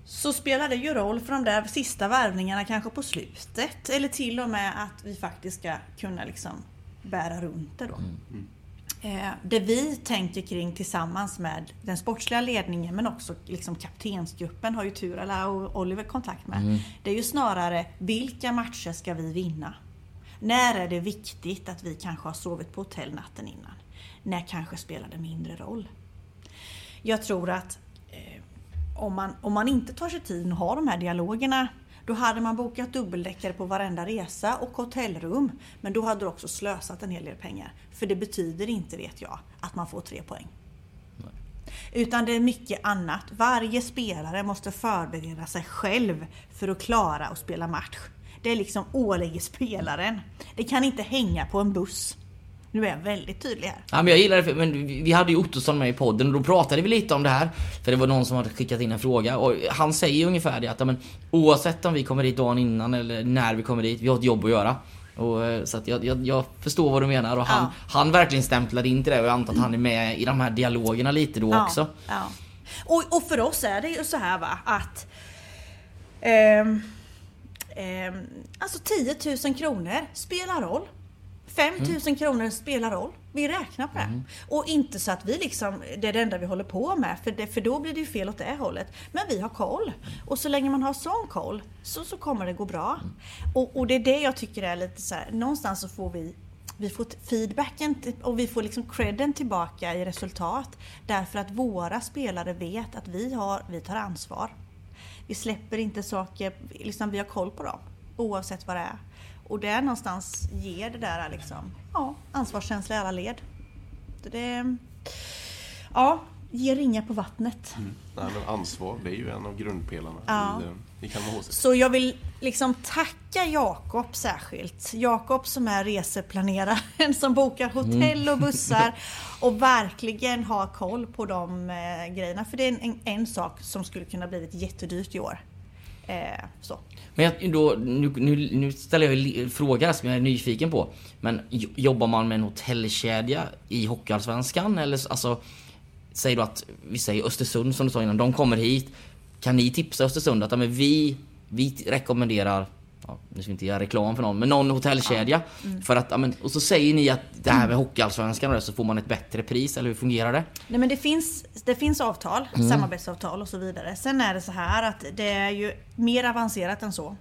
S6: Så spelar det ju roll för de där sista värvningarna kanske på slutet. Eller till och med att vi faktiskt ska kunna liksom bära runt det då. Eh, det vi tänker kring tillsammans med den sportsliga ledningen men också liksom kaptensgruppen har ju Turala och Oliver kontakt med. Det är ju snarare vilka matcher ska vi vinna? När är det viktigt att vi kanske har sovit på hotell natten innan? När kanske spelar det mindre roll? Jag tror att eh, om, man, om man inte tar sig tiden att ha de här dialogerna då hade man bokat dubbeldäckare på varenda resa och hotellrum. Men då hade du också slösat en hel del pengar. För det betyder inte, vet jag, att man får tre poäng. Utan det är mycket annat. Varje spelare måste förbereda sig själv för att klara att spela match. Det liksom åligger spelaren. Det kan inte hänga på en buss. Nu är jag väldigt tydlig här.
S4: Ja, men jag gillar det, för, men vi hade ju Ottosson med i podden och då pratade vi lite om det här. För det var någon som hade skickat in en fråga och han säger ungefär det att ja, men, oavsett om vi kommer dit dagen innan eller när vi kommer dit, vi har ett jobb att göra. Och, eh, så jag, jag, jag förstår vad du menar och han,
S6: Ja.
S4: han verkligen stämplade in till det och jag antar att han är med i de här dialogerna lite då också.
S6: Ja, Och, och för oss är det ju så här va att ehm, ehm, Alltså 10 000 kronor spelar roll. 5 000 kronor spelar roll. Vi räknar på det. Och inte så att vi liksom, det är det enda vi håller på med, för, det, för då blir det ju fel åt det hållet. Men vi har koll. Och så länge man har sån koll så, så kommer det gå bra. Och, och det är det jag tycker är lite så här, någonstans så får vi vi får feedbacken och vi får liksom credden tillbaka i resultat. Därför att våra spelare vet att vi, har, vi tar ansvar. Vi släpper inte saker, liksom vi har koll på dem. Oavsett vad det är. Och det någonstans ger det där liksom, ja, ansvarskänsla i alla led. Så det, ja, ger ringar på vattnet.
S5: Nej, men ansvar, det är ju en av grundpelarna
S6: Ja.
S5: i, eh, i Kalmar.
S6: Så jag vill liksom tacka Jakob särskilt. Jakob som är reseplaneraren som bokar hotell och bussar och verkligen har koll på de eh, grejerna. För det är en, en, en sak som skulle kunna blivit jättedyrt i år. Eh, så.
S4: Men jag, då, nu, nu, nu ställer jag fråga som jag är nyfiken på. Men jo- jobbar man med en hotellkedja i Hockeyallsvenskan? Eller så- alltså, säg då att vi säger Östersund som du sa innan, de kommer hit. Kan ni tipsa Östersund att men vi, vi rekommenderar Ja, nu ska vi inte göra reklam för någon, men någon hotellkedja. För att, ja, men, och så säger ni att det här med Hockeyallsvenskan och det, så får man ett bättre pris, eller hur fungerar det?
S6: Nej men det finns, det finns avtal, samarbetsavtal och så vidare. Sen är det så här att det är ju mer avancerat än så.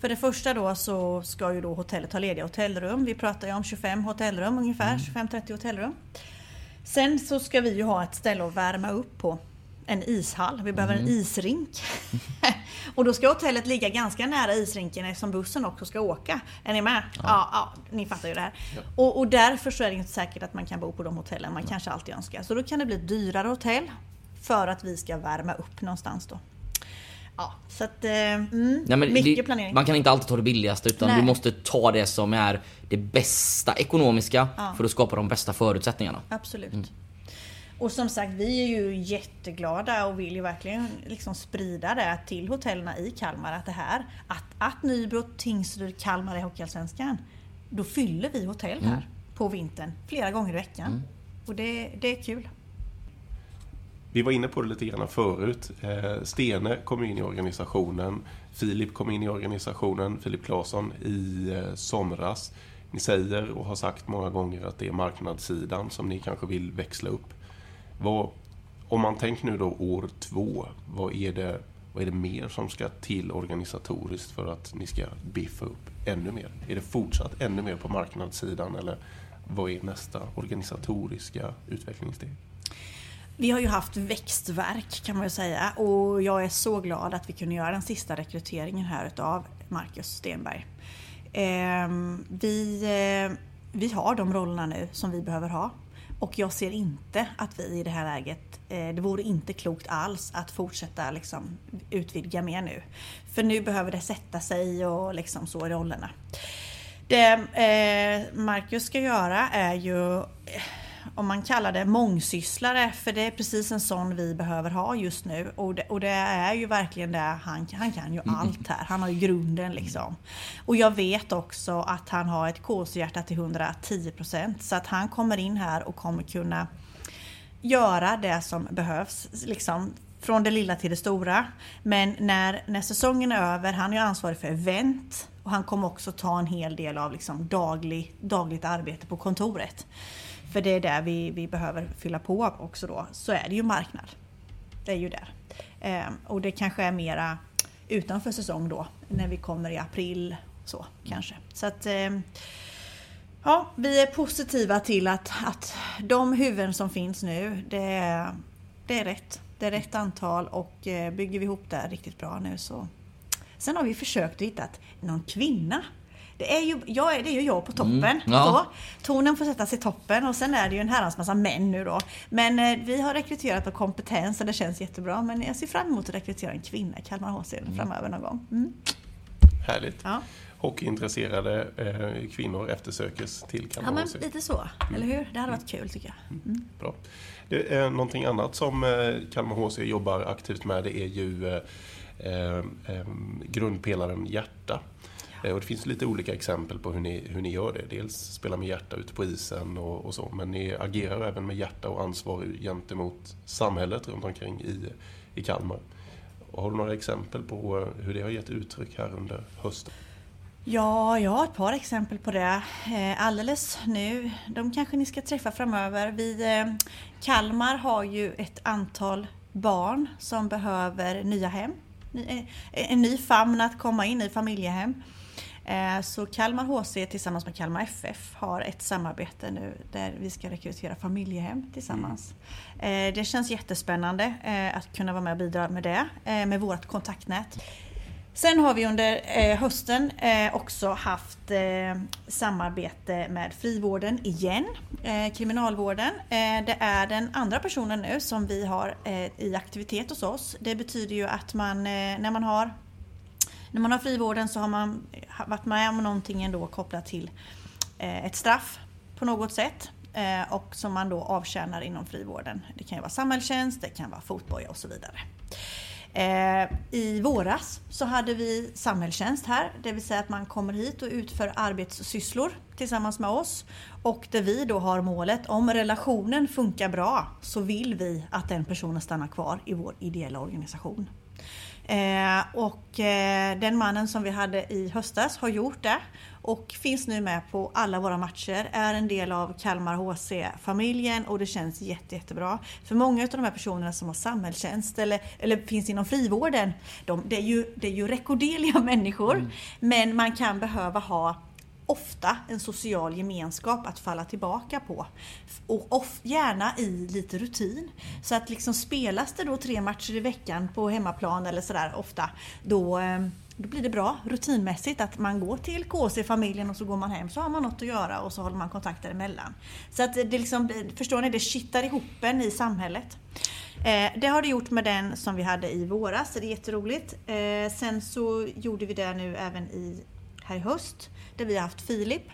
S6: För det första då så ska ju då hotellet ha lediga hotellrum. Vi pratar ju om 25 hotellrum ungefär, 25-30 hotellrum. Sen så ska vi ju ha ett ställe att värma upp på. En ishall, vi behöver en isrink. och då ska hotellet ligga ganska nära isrinken eftersom bussen också ska åka. Är ni med? Ja, ja, ni fattar ju det här. Och, och därför så är det inte säkert att man kan bo på de hotellen man kanske alltid önskar. Så då kan det bli ett dyrare hotell för att vi ska värma upp någonstans då. Ja, så att... Eh, mm,
S4: Nej, men
S6: mycket
S4: det,
S6: planering.
S4: Man kan inte alltid ta det billigaste utan
S6: Nej.
S4: du måste ta det som är det bästa ekonomiska
S6: Ja.
S4: för att skapa de bästa förutsättningarna.
S6: Absolut. Och som sagt, vi är ju jätteglada och vill ju verkligen liksom sprida det till hotellerna i Kalmar att det här, att, att Nybro, Tingsryd, Kalmar är Hockeyallsvenskan, då fyller vi hotell här på vintern flera gånger i veckan. Och det, det är kul.
S5: Vi var inne på det lite grann förut. Eh, Stene kom in i organisationen. Filip kom in i organisationen, Filip Claesson, i eh, somras. Ni säger och har sagt många gånger att det är marknadssidan som ni kanske vill växla upp. Vad, om man tänker nu då år två, vad är, det, vad är det mer som ska till organisatoriskt för att ni ska biffa upp ännu mer? Är det fortsatt ännu mer på marknadssidan eller vad är nästa organisatoriska utvecklingssteg?
S6: Vi har ju haft växtverk kan man ju säga och jag är så glad att vi kunde göra den sista rekryteringen här utav Marcus Stenberg. Ehm, vi, eh, vi har de rollerna nu som vi behöver ha och jag ser inte att vi i det här läget, eh, det vore inte klokt alls att fortsätta liksom utvidga mer nu. För nu behöver det sätta sig och liksom så i rollerna. Det eh, Marcus ska göra är ju eh, om man kallar det mångsysslare, för det är precis en sån vi behöver ha just nu. Och det, och det är ju verkligen det, han, han kan ju allt här. Han har ju grunden liksom. Och jag vet också att han har ett KC-hjärta till 110%. Så att han kommer in här och kommer kunna göra det som behövs. Liksom, från det lilla till det stora. Men när, när säsongen är över, han är ansvarig för event och han kommer också ta en hel del av liksom daglig, dagligt arbete på kontoret. För det är där vi, vi behöver fylla på också då. Så är det ju marknad. Det är ju där. Eh, och det kanske är mera utanför säsong då, när vi kommer i april så kanske. Så att eh, Ja, vi är positiva till att, att de huvuden som finns nu, det är, det är rätt. Det är rätt antal och eh, bygger vi ihop det riktigt bra nu så... Sen har vi försökt hitta någon kvinna. Det är ju jag, är- det är ju jag på toppen.
S4: Mm, ja.
S6: så. Tonen får sättas i toppen och sen är det ju en herrans massa män nu då. Men eh, vi har rekryterat på kompetens och det känns jättebra. Men jag ser fram emot att rekrytera en kvinna i Kalmar HC framöver någon gång. Mm.
S5: Härligt.
S6: Ja.
S5: Hockeyintresserade eh, kvinnor eftersökes till
S6: ja,
S5: Kalmar
S6: men
S5: HC.
S6: lite så. Eller hur? Det hade varit kul tycker jag.
S5: Bra. Det är någonting annat som eh, Kalmar HC jobbar aktivt med. Det är ju eh, eh, eh, grundpelaren hjärta. Eh, och det finns lite olika exempel på hur ni, hur ni gör det. Dels spela med hjärta ute på isen och, och så, men ni agerar även med hjärta och ansvar gentemot samhället runt omkring i, i Kalmar. Och har du några exempel på eh, hur det har gett uttryck här under hösten?
S6: Ja, jag har ett par exempel på det. Eh, alldeles nu, de kanske ni ska träffa framöver. Vi, Kalmar har ju ett antal barn som behöver nya hem. En ny famn att komma in i, familjehem. Eh, så Kalmar HC tillsammans med Kalmar FF har ett samarbete nu där vi ska rekrytera familjehem tillsammans. Mm. Det känns jättespännande eh, att kunna vara med och bidra med det, med vårt kontaktnät. Sen har vi under hösten också haft samarbete med frivården igen, kriminalvården. Det är den andra personen nu som vi har i aktivitet hos oss. Det betyder ju att man, när man har när man har frivården så har man varit med om någonting ändå kopplat till eh, ett straff på något sätt. Eh, och som man då avtjänar inom frivården. Det kan ju vara samhällstjänst, det kan vara fotboja och så vidare. Eh, I våras så hade vi samhällstjänst här, det vill säga att man kommer hit och utför arbetssysslor tillsammans med oss. Och där vi då har målet, om relationen funkar bra så vill vi att den personen stannar kvar i vår ideella organisation. Eh, och eh, den mannen som vi hade i höstas har gjort det och finns nu med på alla våra matcher, är en del av Kalmar HC-familjen och det känns jätte, jättebra. För många av de här personerna som har samhällstjänst eller, eller finns inom frivården, de, det, är ju, det är ju rekorderliga människor. Men man kan behöva ha ofta en social gemenskap att falla tillbaka på. Och gärna i lite rutin. Så att liksom spelas det då tre matcher i veckan på hemmaplan eller sådär ofta, då, eh, då blir det bra rutinmässigt att man går till KC-familjen och så går man hem så har man något att göra och så håller man kontakter emellan. Så att det liksom, förstår ni, det kittar ihop en i samhället. Eh, det har det gjort med den som vi hade i våras, så det är jätteroligt. Eh, sen så gjorde vi det nu även i, här i höst, där vi har haft Filip.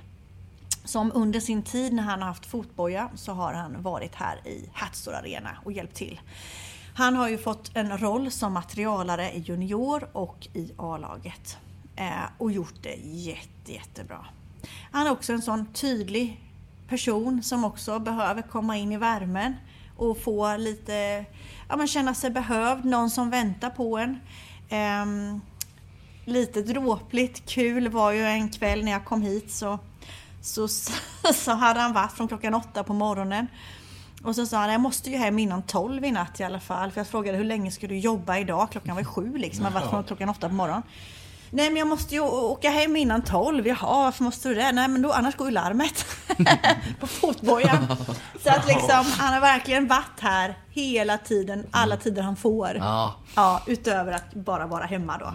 S6: Som under sin tid när han har haft fotboja så har han varit här i Hatstore Arena och hjälpt till. Han har ju fått en roll som materialare i junior och i A-laget. Eh, och gjort det jätte, jättebra. Han är också en sån tydlig person som också behöver komma in i värmen och få lite, ja men känna sig behövd, någon som väntar på en. Ehm, lite dråpligt kul var ju en kväll när jag kom hit så, så, så hade han varit från klockan åtta på morgonen. Och så sa han, jag måste ju hem innan tolv i natt i alla fall. För jag frågade hur länge ska du jobba idag? Klockan var sju liksom. Jag varit från klockan åtta på morgonen. Nej men jag måste ju åka hem innan tolv. Jaha, varför måste du det? Nej men då, annars går ju larmet. på fotbojan. Så att liksom, han har verkligen varit här hela tiden, alla tider han får.
S4: Ja.
S6: Ja, utöver att bara vara hemma då.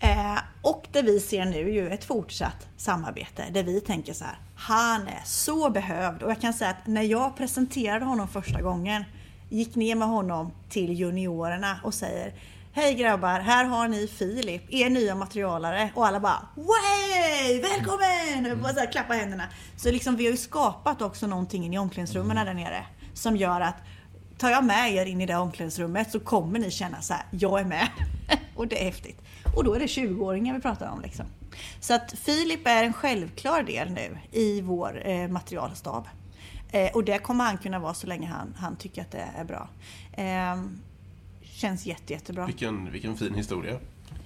S6: Eh, och det vi ser nu är ju ett fortsatt samarbete där vi tänker så här, han är så behövd. Och jag kan säga att när jag presenterade honom första gången, gick ner med honom till juniorerna och säger Hej grabbar, här har ni Filip, er nya materialare. Och alla bara Way! Välkommen! Och bara så här, klappa händerna. Så liksom vi har ju skapat också någonting i omklädningsrummen där nere. Som gör att tar jag med er in i det omklädningsrummet så kommer ni känna så här, jag är med. och det är häftigt. Och då är det 20-åringar vi pratar om. Liksom. Så att Filip är en självklar del nu i vår eh, materialstab. Eh, och det kommer han kunna vara så länge han, han tycker att det är bra. Eh, känns jätte, jättebra.
S5: Vilken, vilken fin historia.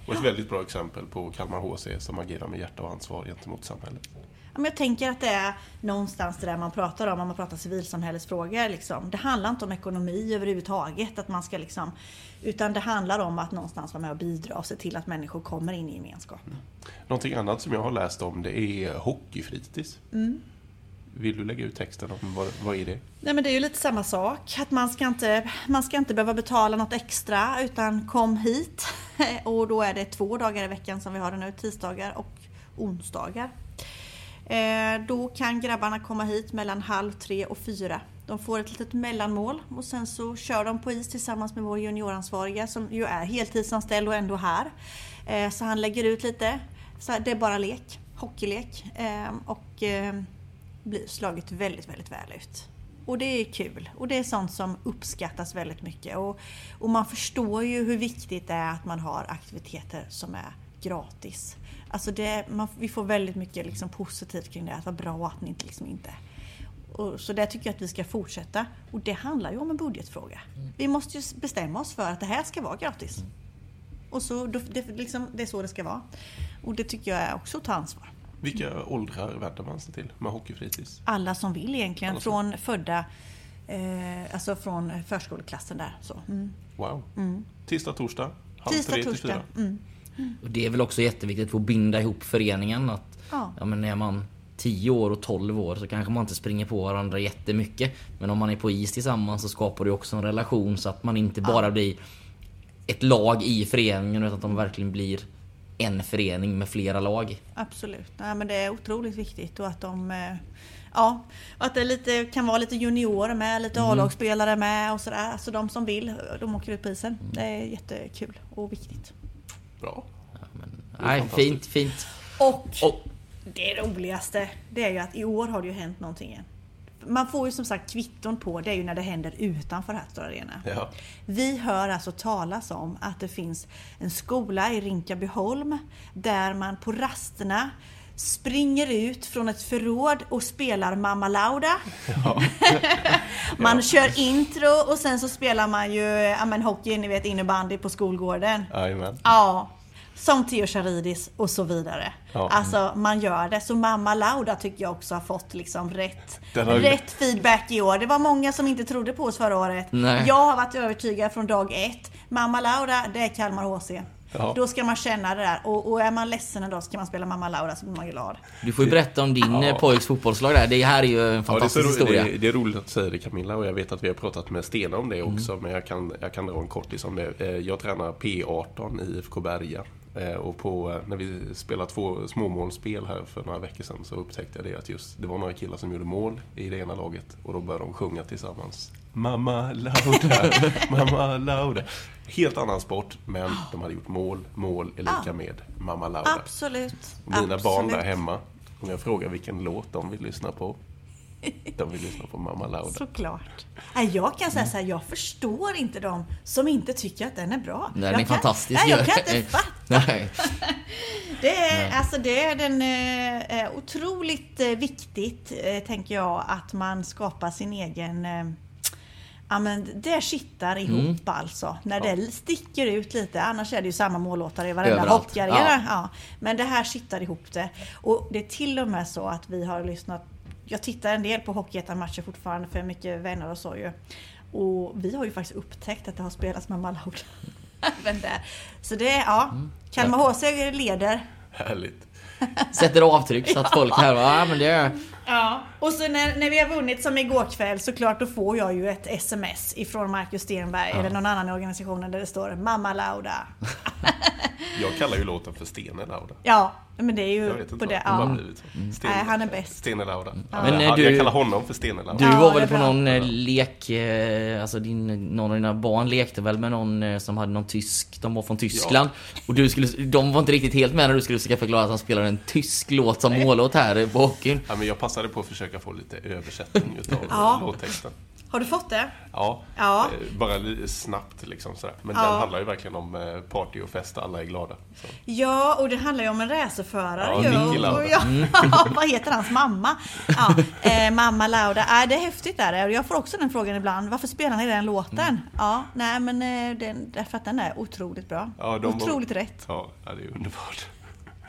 S5: Och ett väldigt bra exempel på Kalmar HC som agerar med hjärta och ansvar gentemot samhället.
S6: Jag tänker att det är någonstans det där man pratar om, om man pratar civilsamhällesfrågor. Liksom. Det handlar inte om ekonomi överhuvudtaget, att man ska liksom, utan det handlar om att någonstans vara med och bidra och se till att människor kommer in i gemenskap.
S5: Någonting annat som jag har läst om det är hockeyfritids.
S6: Mm.
S5: Vill du lägga ut texten om vad, vad är det?
S6: Nej men det är ju lite samma sak. Att man ska inte, man ska inte behöva betala något extra utan kom hit. Och då är det två dagar i veckan som vi har det nu, tisdagar och onsdagar. Eh, då kan grabbarna komma hit mellan halv tre och fyra. De får ett litet mellanmål och sen så kör de på is tillsammans med vår junioransvariga som ju är heltidsanställd och ändå här. Eh, så han lägger ut lite. Så det är bara lek, hockeylek. Eh, och eh, blir slagit väldigt, väldigt väl ut. Och det är kul. Och det är sånt som uppskattas väldigt mycket. Och, och man förstår ju hur viktigt det är att man har aktiviteter som är gratis. Alltså det, man, vi får väldigt mycket liksom positivt kring det. Att vad bra att ni inte liksom inte... Och, så det tycker jag att vi ska fortsätta. Och det handlar ju om en budgetfråga. Vi måste ju bestämma oss för att det här ska vara gratis. Och så, det, liksom, det är så det ska vara. Och det tycker jag är också att ta ansvar.
S5: Vilka åldrar vänder man sig till med hockeyfritids?
S6: Alla som vill egentligen.
S5: Som-
S6: Från födda, eh, alltså från förskoleklassen där. Så. Mm.
S5: Wow. Tisdag, torsdag, halv
S6: Tisdag,
S5: tre till
S6: torsdag.
S5: fyra.
S6: Mm.
S4: Och det är väl också jätteviktigt för att binda ihop föreningen. Att,
S6: Ja.
S4: ja, men är man 10 år och 12 år så kanske man inte springer på varandra jättemycket. Men om man är på is tillsammans så skapar det också en relation så att man inte bara blir ett lag i föreningen utan att de verkligen blir en förening med flera lag.
S6: Absolut. Nej, men det är otroligt viktigt och att de eh, Ja, och att det lite, kan vara lite juniorer med, lite A-lagsspelare med och sådär. Alltså de som vill, de åker ut på isen. Det är jättekul och viktigt.
S5: Bra.
S4: Nej,
S5: fantastiskt.
S4: fint, fint.
S6: Och
S4: Och,
S6: det roligaste, det är ju att i år har det ju hänt någonting igen. Man får ju som sagt kvitton på, det är ju när det händer utanför Hattor Arena.
S5: Ja.
S6: Vi hör alltså talas om att det finns en skola i Rinkabyholm där man på rasterna springer ut från ett förråd och spelar Mamma Lauda. man kör intro och sen så spelar man ju ja, men hockey, ni vet innebandy på skolgården.
S5: Jajamän.
S6: Ja, som Theo Charidis och så vidare.
S5: Ja.
S6: Alltså man gör det. Så Mamma Lauda tycker jag också har fått liksom rätt,
S5: har-
S6: rätt feedback i år. Det var många som inte trodde på oss förra året.
S4: Nej.
S6: Jag har varit övertygad från dag ett. Mamma Laura, det är Kalmar HC.
S5: Ja.
S6: Då ska man känna det där. Och, och är man ledsen en dag så kan man spela Mamma Laura så blir man glad.
S4: du får ju berätta om din
S5: Ja.
S4: eh, pojks fotbollslag där. Det här är ju en
S5: Ja, det,
S4: fantastisk historia.
S5: det, är- det är roligt att säger det Camilla och jag vet att vi har pratat med Stena om det
S4: Mm.
S5: också men jag kan, jag kan dra en kortis om det. Eh, Jag tränar P18 i IFK Berga Eh, och på, när vi spelade två småmålsspel här för några veckor sedan så upptäckte jag det att just det var några killar som gjorde mål i det ena laget och då började de sjunga tillsammans. Mamma Lauda, mamma Lauda. Helt annan sport men de hade gjort mål, mål är lika
S6: Ja.
S5: med mamma Lauda.
S6: Absolut.
S5: Och mina
S6: Absolut.
S5: barn där hemma, om jag frågar vilken låt de vill lyssna på. De vill lyssna på Mamma Lauda.
S6: Såklart. Nej, Jag kan säga så här, jag förstår inte de som inte tycker att den är bra.
S4: Den
S6: jag
S4: är
S6: kan,
S4: fantastisk.
S6: Nej, jag kan inte fatta.
S4: Nej.
S6: Det är, alltså det är den, eh, eh, otroligt eh, viktigt, eh, tänker jag, att man skapar sin egen... Eh, ja men det kittar ihop alltså. När
S5: Ja.
S6: det sticker ut lite. Annars är det ju samma mållåtar i varenda hockeyarena.
S4: Ja.
S6: Ja. Men det här kittar ihop det. Och det är till och med så att vi har lyssnat... Jag tittar en del på Hockeyettan-matcher fortfarande för mycket vänner och så ju. Och vi har ju faktiskt upptäckt att det har spelats med. Även där. Så det är, ja. Kalmar HC leder.
S5: Härligt.
S4: Sätter avtryck så att folk här ja men det är...
S6: Ja, och så när, när vi har vunnit som igår kväll såklart då får jag ju ett sms ifrån Marcus Stenberg eller någon annan i organisationen där det står Mamma Lauda.
S5: Jag kallar ju låten för Stene Lauda.
S6: Ja, men det är ju
S5: Jag vet
S6: på
S5: inte
S6: det.
S5: vad det
S6: Ja.
S5: så. Stene,
S6: Nej, han är bäst.
S5: Stene Lauda.
S4: Men,
S5: jag,
S4: eh, du-
S5: jag kallar honom för Stene Lauda.
S4: Du
S6: Ja,
S4: var väl på
S6: bra.
S4: någon eh, lek, eh, alltså din, någon av dina barn lekte väl med någon som hade någon tysk, de var från Tyskland. Och du skulle, de var inte riktigt helt med när du skulle försöka förklara att han spelade en tysk låt som mållåt här på hockeyn.
S5: Ja, men jag passade på att försöka få lite översättning utav
S6: Ja.
S5: låttexten.
S6: Har du fått det?
S5: Ja,
S6: Ja.
S5: eh, bara snabbt liksom sådär. Men
S6: Ja.
S5: den handlar ju verkligen om eh, party och fest, alla är glada. Så.
S6: Ja, och det handlar ju om en racerförare
S5: Ja, Lauda.
S6: Och ja, vad heter hans mamma? Ja, eh, mamma Lauda. Äh, det är häftigt där. Jag får också den frågan ibland. Varför spelar ni den låten? Ja, nej men eh, den, därför att den är otroligt bra.
S5: Ja, de var-
S6: otroligt rätt.
S5: Ja, ja, det är underbart.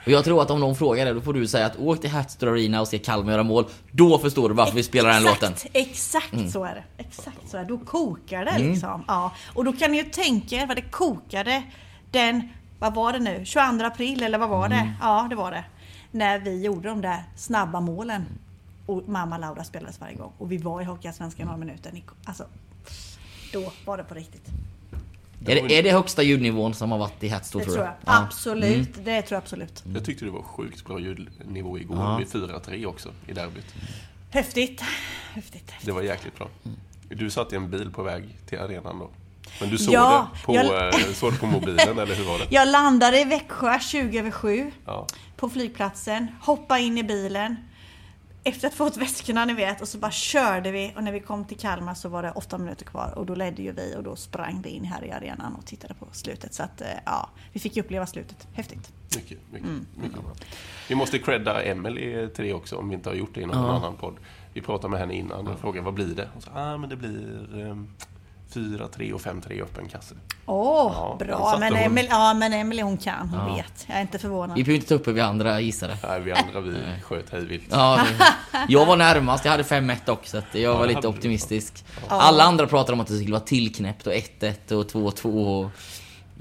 S4: Och jag tror att om någon frågar det, då får du säga att åk till Hatster Arena och se Kalmar göra mål. Då förstår du varför vi spelar den
S6: Exakt,
S4: låten.
S6: Exakt så är det. Exakt så är det. Då kokar det liksom. Ja. Och då kan ni ju tänka er vad det kokade den, vad var det nu, 22 april eller vad var det? Ja, det var det. När vi gjorde de där snabba målen. Och mamma Laura spelades varje gång. Och vi var i Hockeyallsvenskan några minuter. Alltså, då var det på riktigt.
S4: Är det, är det högsta ljudnivån som har varit i
S6: Det
S4: tror
S6: tror jag.
S4: Ja.
S6: Absolut. Det tror jag absolut.
S5: Jag tyckte det var sjukt bra ljudnivå igår
S4: Ja.
S5: vid 4-3 också i derbyt.
S6: Häftigt. Häftigt.
S5: Det var jäkligt bra. Du satt i en bil på väg till arenan då? Men du såg,
S6: Ja,
S5: det, på,
S6: jag-
S5: eh, såg det på mobilen, eller hur var det?
S6: Jag landade i Växjö 20 över 7.
S5: Ja.
S6: på flygplatsen, hoppa in i bilen. Efter att fått väskorna ni vet och så bara körde vi och när vi kom till Kalmar så var det åtta minuter kvar och då ledde ju vi och då sprang vi in här i arenan och tittade på slutet. Så att eh, ja, vi fick ju uppleva slutet. Häftigt.
S5: Mycket, mycket, mycket bra. Vi måste credda Emily till det också, om vi inte har gjort det i någon annan podd. Vi pratade med henne innan och frågade vad blir det? Hon sa, ah, men det blir um, 4-3 och 5-3 öppen kasse.
S6: Åh,
S5: Ja, den
S6: bra! Men
S5: hon.
S6: Emily, ja, men Emily hon kan, hon
S4: Ja.
S6: vet. Jag är inte förvånad.
S4: Vi behöver inte ta upp hur vi andra gissade.
S5: Nej, vi andra vi sköt hejvilt.
S4: Ja, jag var närmast, jag hade 5-1 också, så jag var lite optimistisk. Alla andra pratade om att det skulle vara tillknäppt och 1-1 och 2-2 och...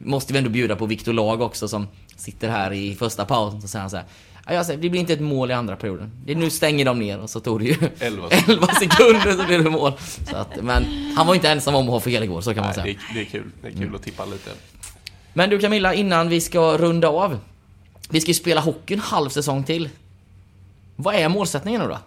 S4: Måste vi ändå bjuda på Viktor Lag också som sitter här i första pausen och säger han så här. "Ja, jag säger, det blir inte ett mål i andra perioden. Nu stänger de ner och så tog det ju
S5: 11
S4: 11 sekunder så blev det mål. Så att, men han var inte ensam om att ha fel igår, så kan man
S5: Nej,
S4: säga.
S5: det, är, det är kul. Det är kul att tippa lite.
S4: Men du Camilla, innan vi ska runda av. Vi ska ju spela hockey en halv säsong till. Vad är målsättningen nu då?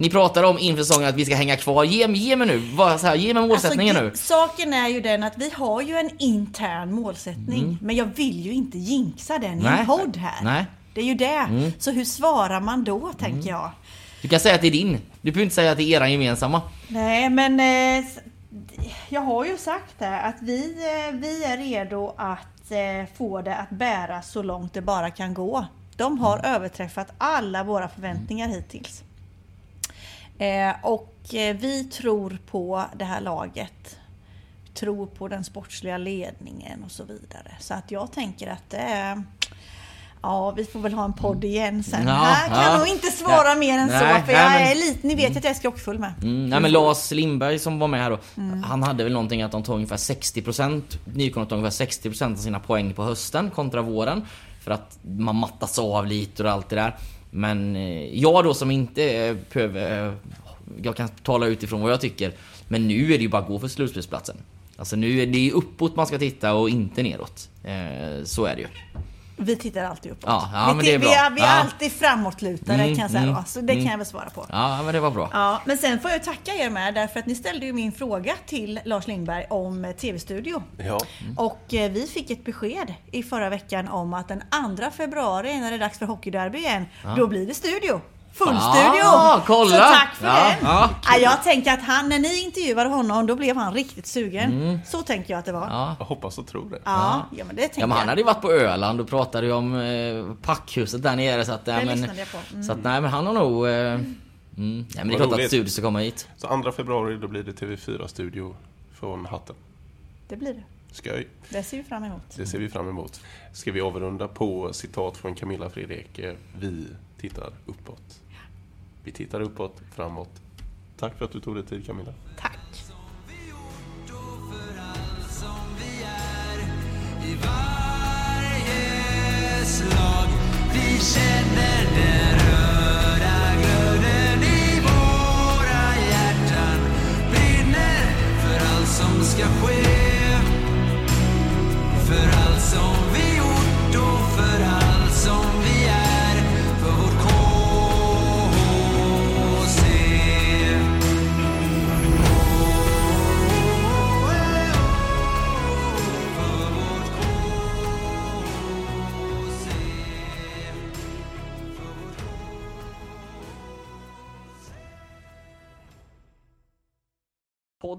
S4: Ni pratar om inför säsongen att vi ska hänga kvar. Ge, ge mig nu, så här, ge mig målsättningen
S6: Alltså,
S4: nu.
S6: Saken är ju den att vi har ju en intern målsättning. Men jag vill ju inte jinxa den i
S4: Mm. Nej.
S6: en podd här.
S4: Nej.
S6: Det är ju det. Så hur svarar man då,
S4: Mm.
S6: tänker jag?
S4: Du kan säga att det är din. Du behöver inte säga att det är era gemensamma.
S6: Nej, men eh, jag har ju sagt det att vi, eh, vi är redo att eh, få det att bära så långt det bara kan gå. De har
S4: Mm.
S6: överträffat alla våra förväntningar hittills. Eh, och eh, vi tror på det här laget. Vi tror på den sportsliga ledningen och så vidare. Så att jag tänker att det är Ja, vi får väl ha en podd igen sen.
S4: Ja,
S6: här kan
S4: ja.
S6: jag nog inte svara
S4: Ja.
S6: mer än
S4: Nej,
S6: så, för
S4: nej,
S6: jag
S4: men-
S6: är lite, ni vet ju att jag är skrockfull med.
S4: Mm, nej men Lars Lindberg som var med här då, han hade väl någonting att de tog ungefär 60% Nykomna tog ungefär 60% av sina poäng på hösten kontra våren. För att man mattas av lite och allt det där. Men eh, jag då som inte eh, behöver... Eh, jag kan tala utifrån vad jag tycker. Men nu är det ju bara att gå för slutspelsplatsen. Alltså nu är det ju uppåt man ska titta och inte neråt. Så är det ju.
S6: Vi tittar alltid uppåt.
S4: Ja, ja,
S6: vi,
S4: men det är
S6: vi,
S4: bra.
S6: är, vi är
S4: Ja.
S6: alltid framåtlutade
S4: Mm,
S6: kan jag säga
S4: mm.
S6: Så det
S4: mm.
S6: kan jag väl svara på.
S4: Ja men det var bra.
S6: Ja, men sen får jag tacka er med därför att ni ställde ju min fråga till Lars Lindberg om eh, TV-studio.
S5: Ja,
S6: Och eh, vi fick ett besked i förra veckan om att den 2 februari när det är dags för hockeyderby igen, då blir det studio. Full
S4: Ah,
S6: studio!
S4: kolla!
S6: Så tack för
S4: Ja,
S6: det!
S4: ja,
S6: ja, jag tänker att han, när ni intervjuade honom, då blev han riktigt sugen. Så tänker jag att det var. Ja,
S4: Mm. Ja.
S5: jag hoppas och tror det.
S6: ja, men det tänker
S4: Ja men han hade ju varit på Öland och pratade ju om eh, packhuset där nere så att...
S6: Det
S4: men,
S6: lyssnade jag på. Mm.
S4: Så att nej men han har nog... Eh, mm, nej men det är klart att
S5: roligt.
S4: Studio ska komma hit.
S5: Så 2 februari då blir det TV4-studio från hatten.
S6: Det blir det.
S5: Skoj.
S6: Det ser vi fram emot.
S5: Det ser vi fram emot. Ska vi avrunda på citat från Camilla Fredrik. Vi tittar uppåt. Vi tittar uppåt, framåt. Tack för att du tog dig tid Camilla.
S6: Tack!
S1: i varje slag. Vi känner den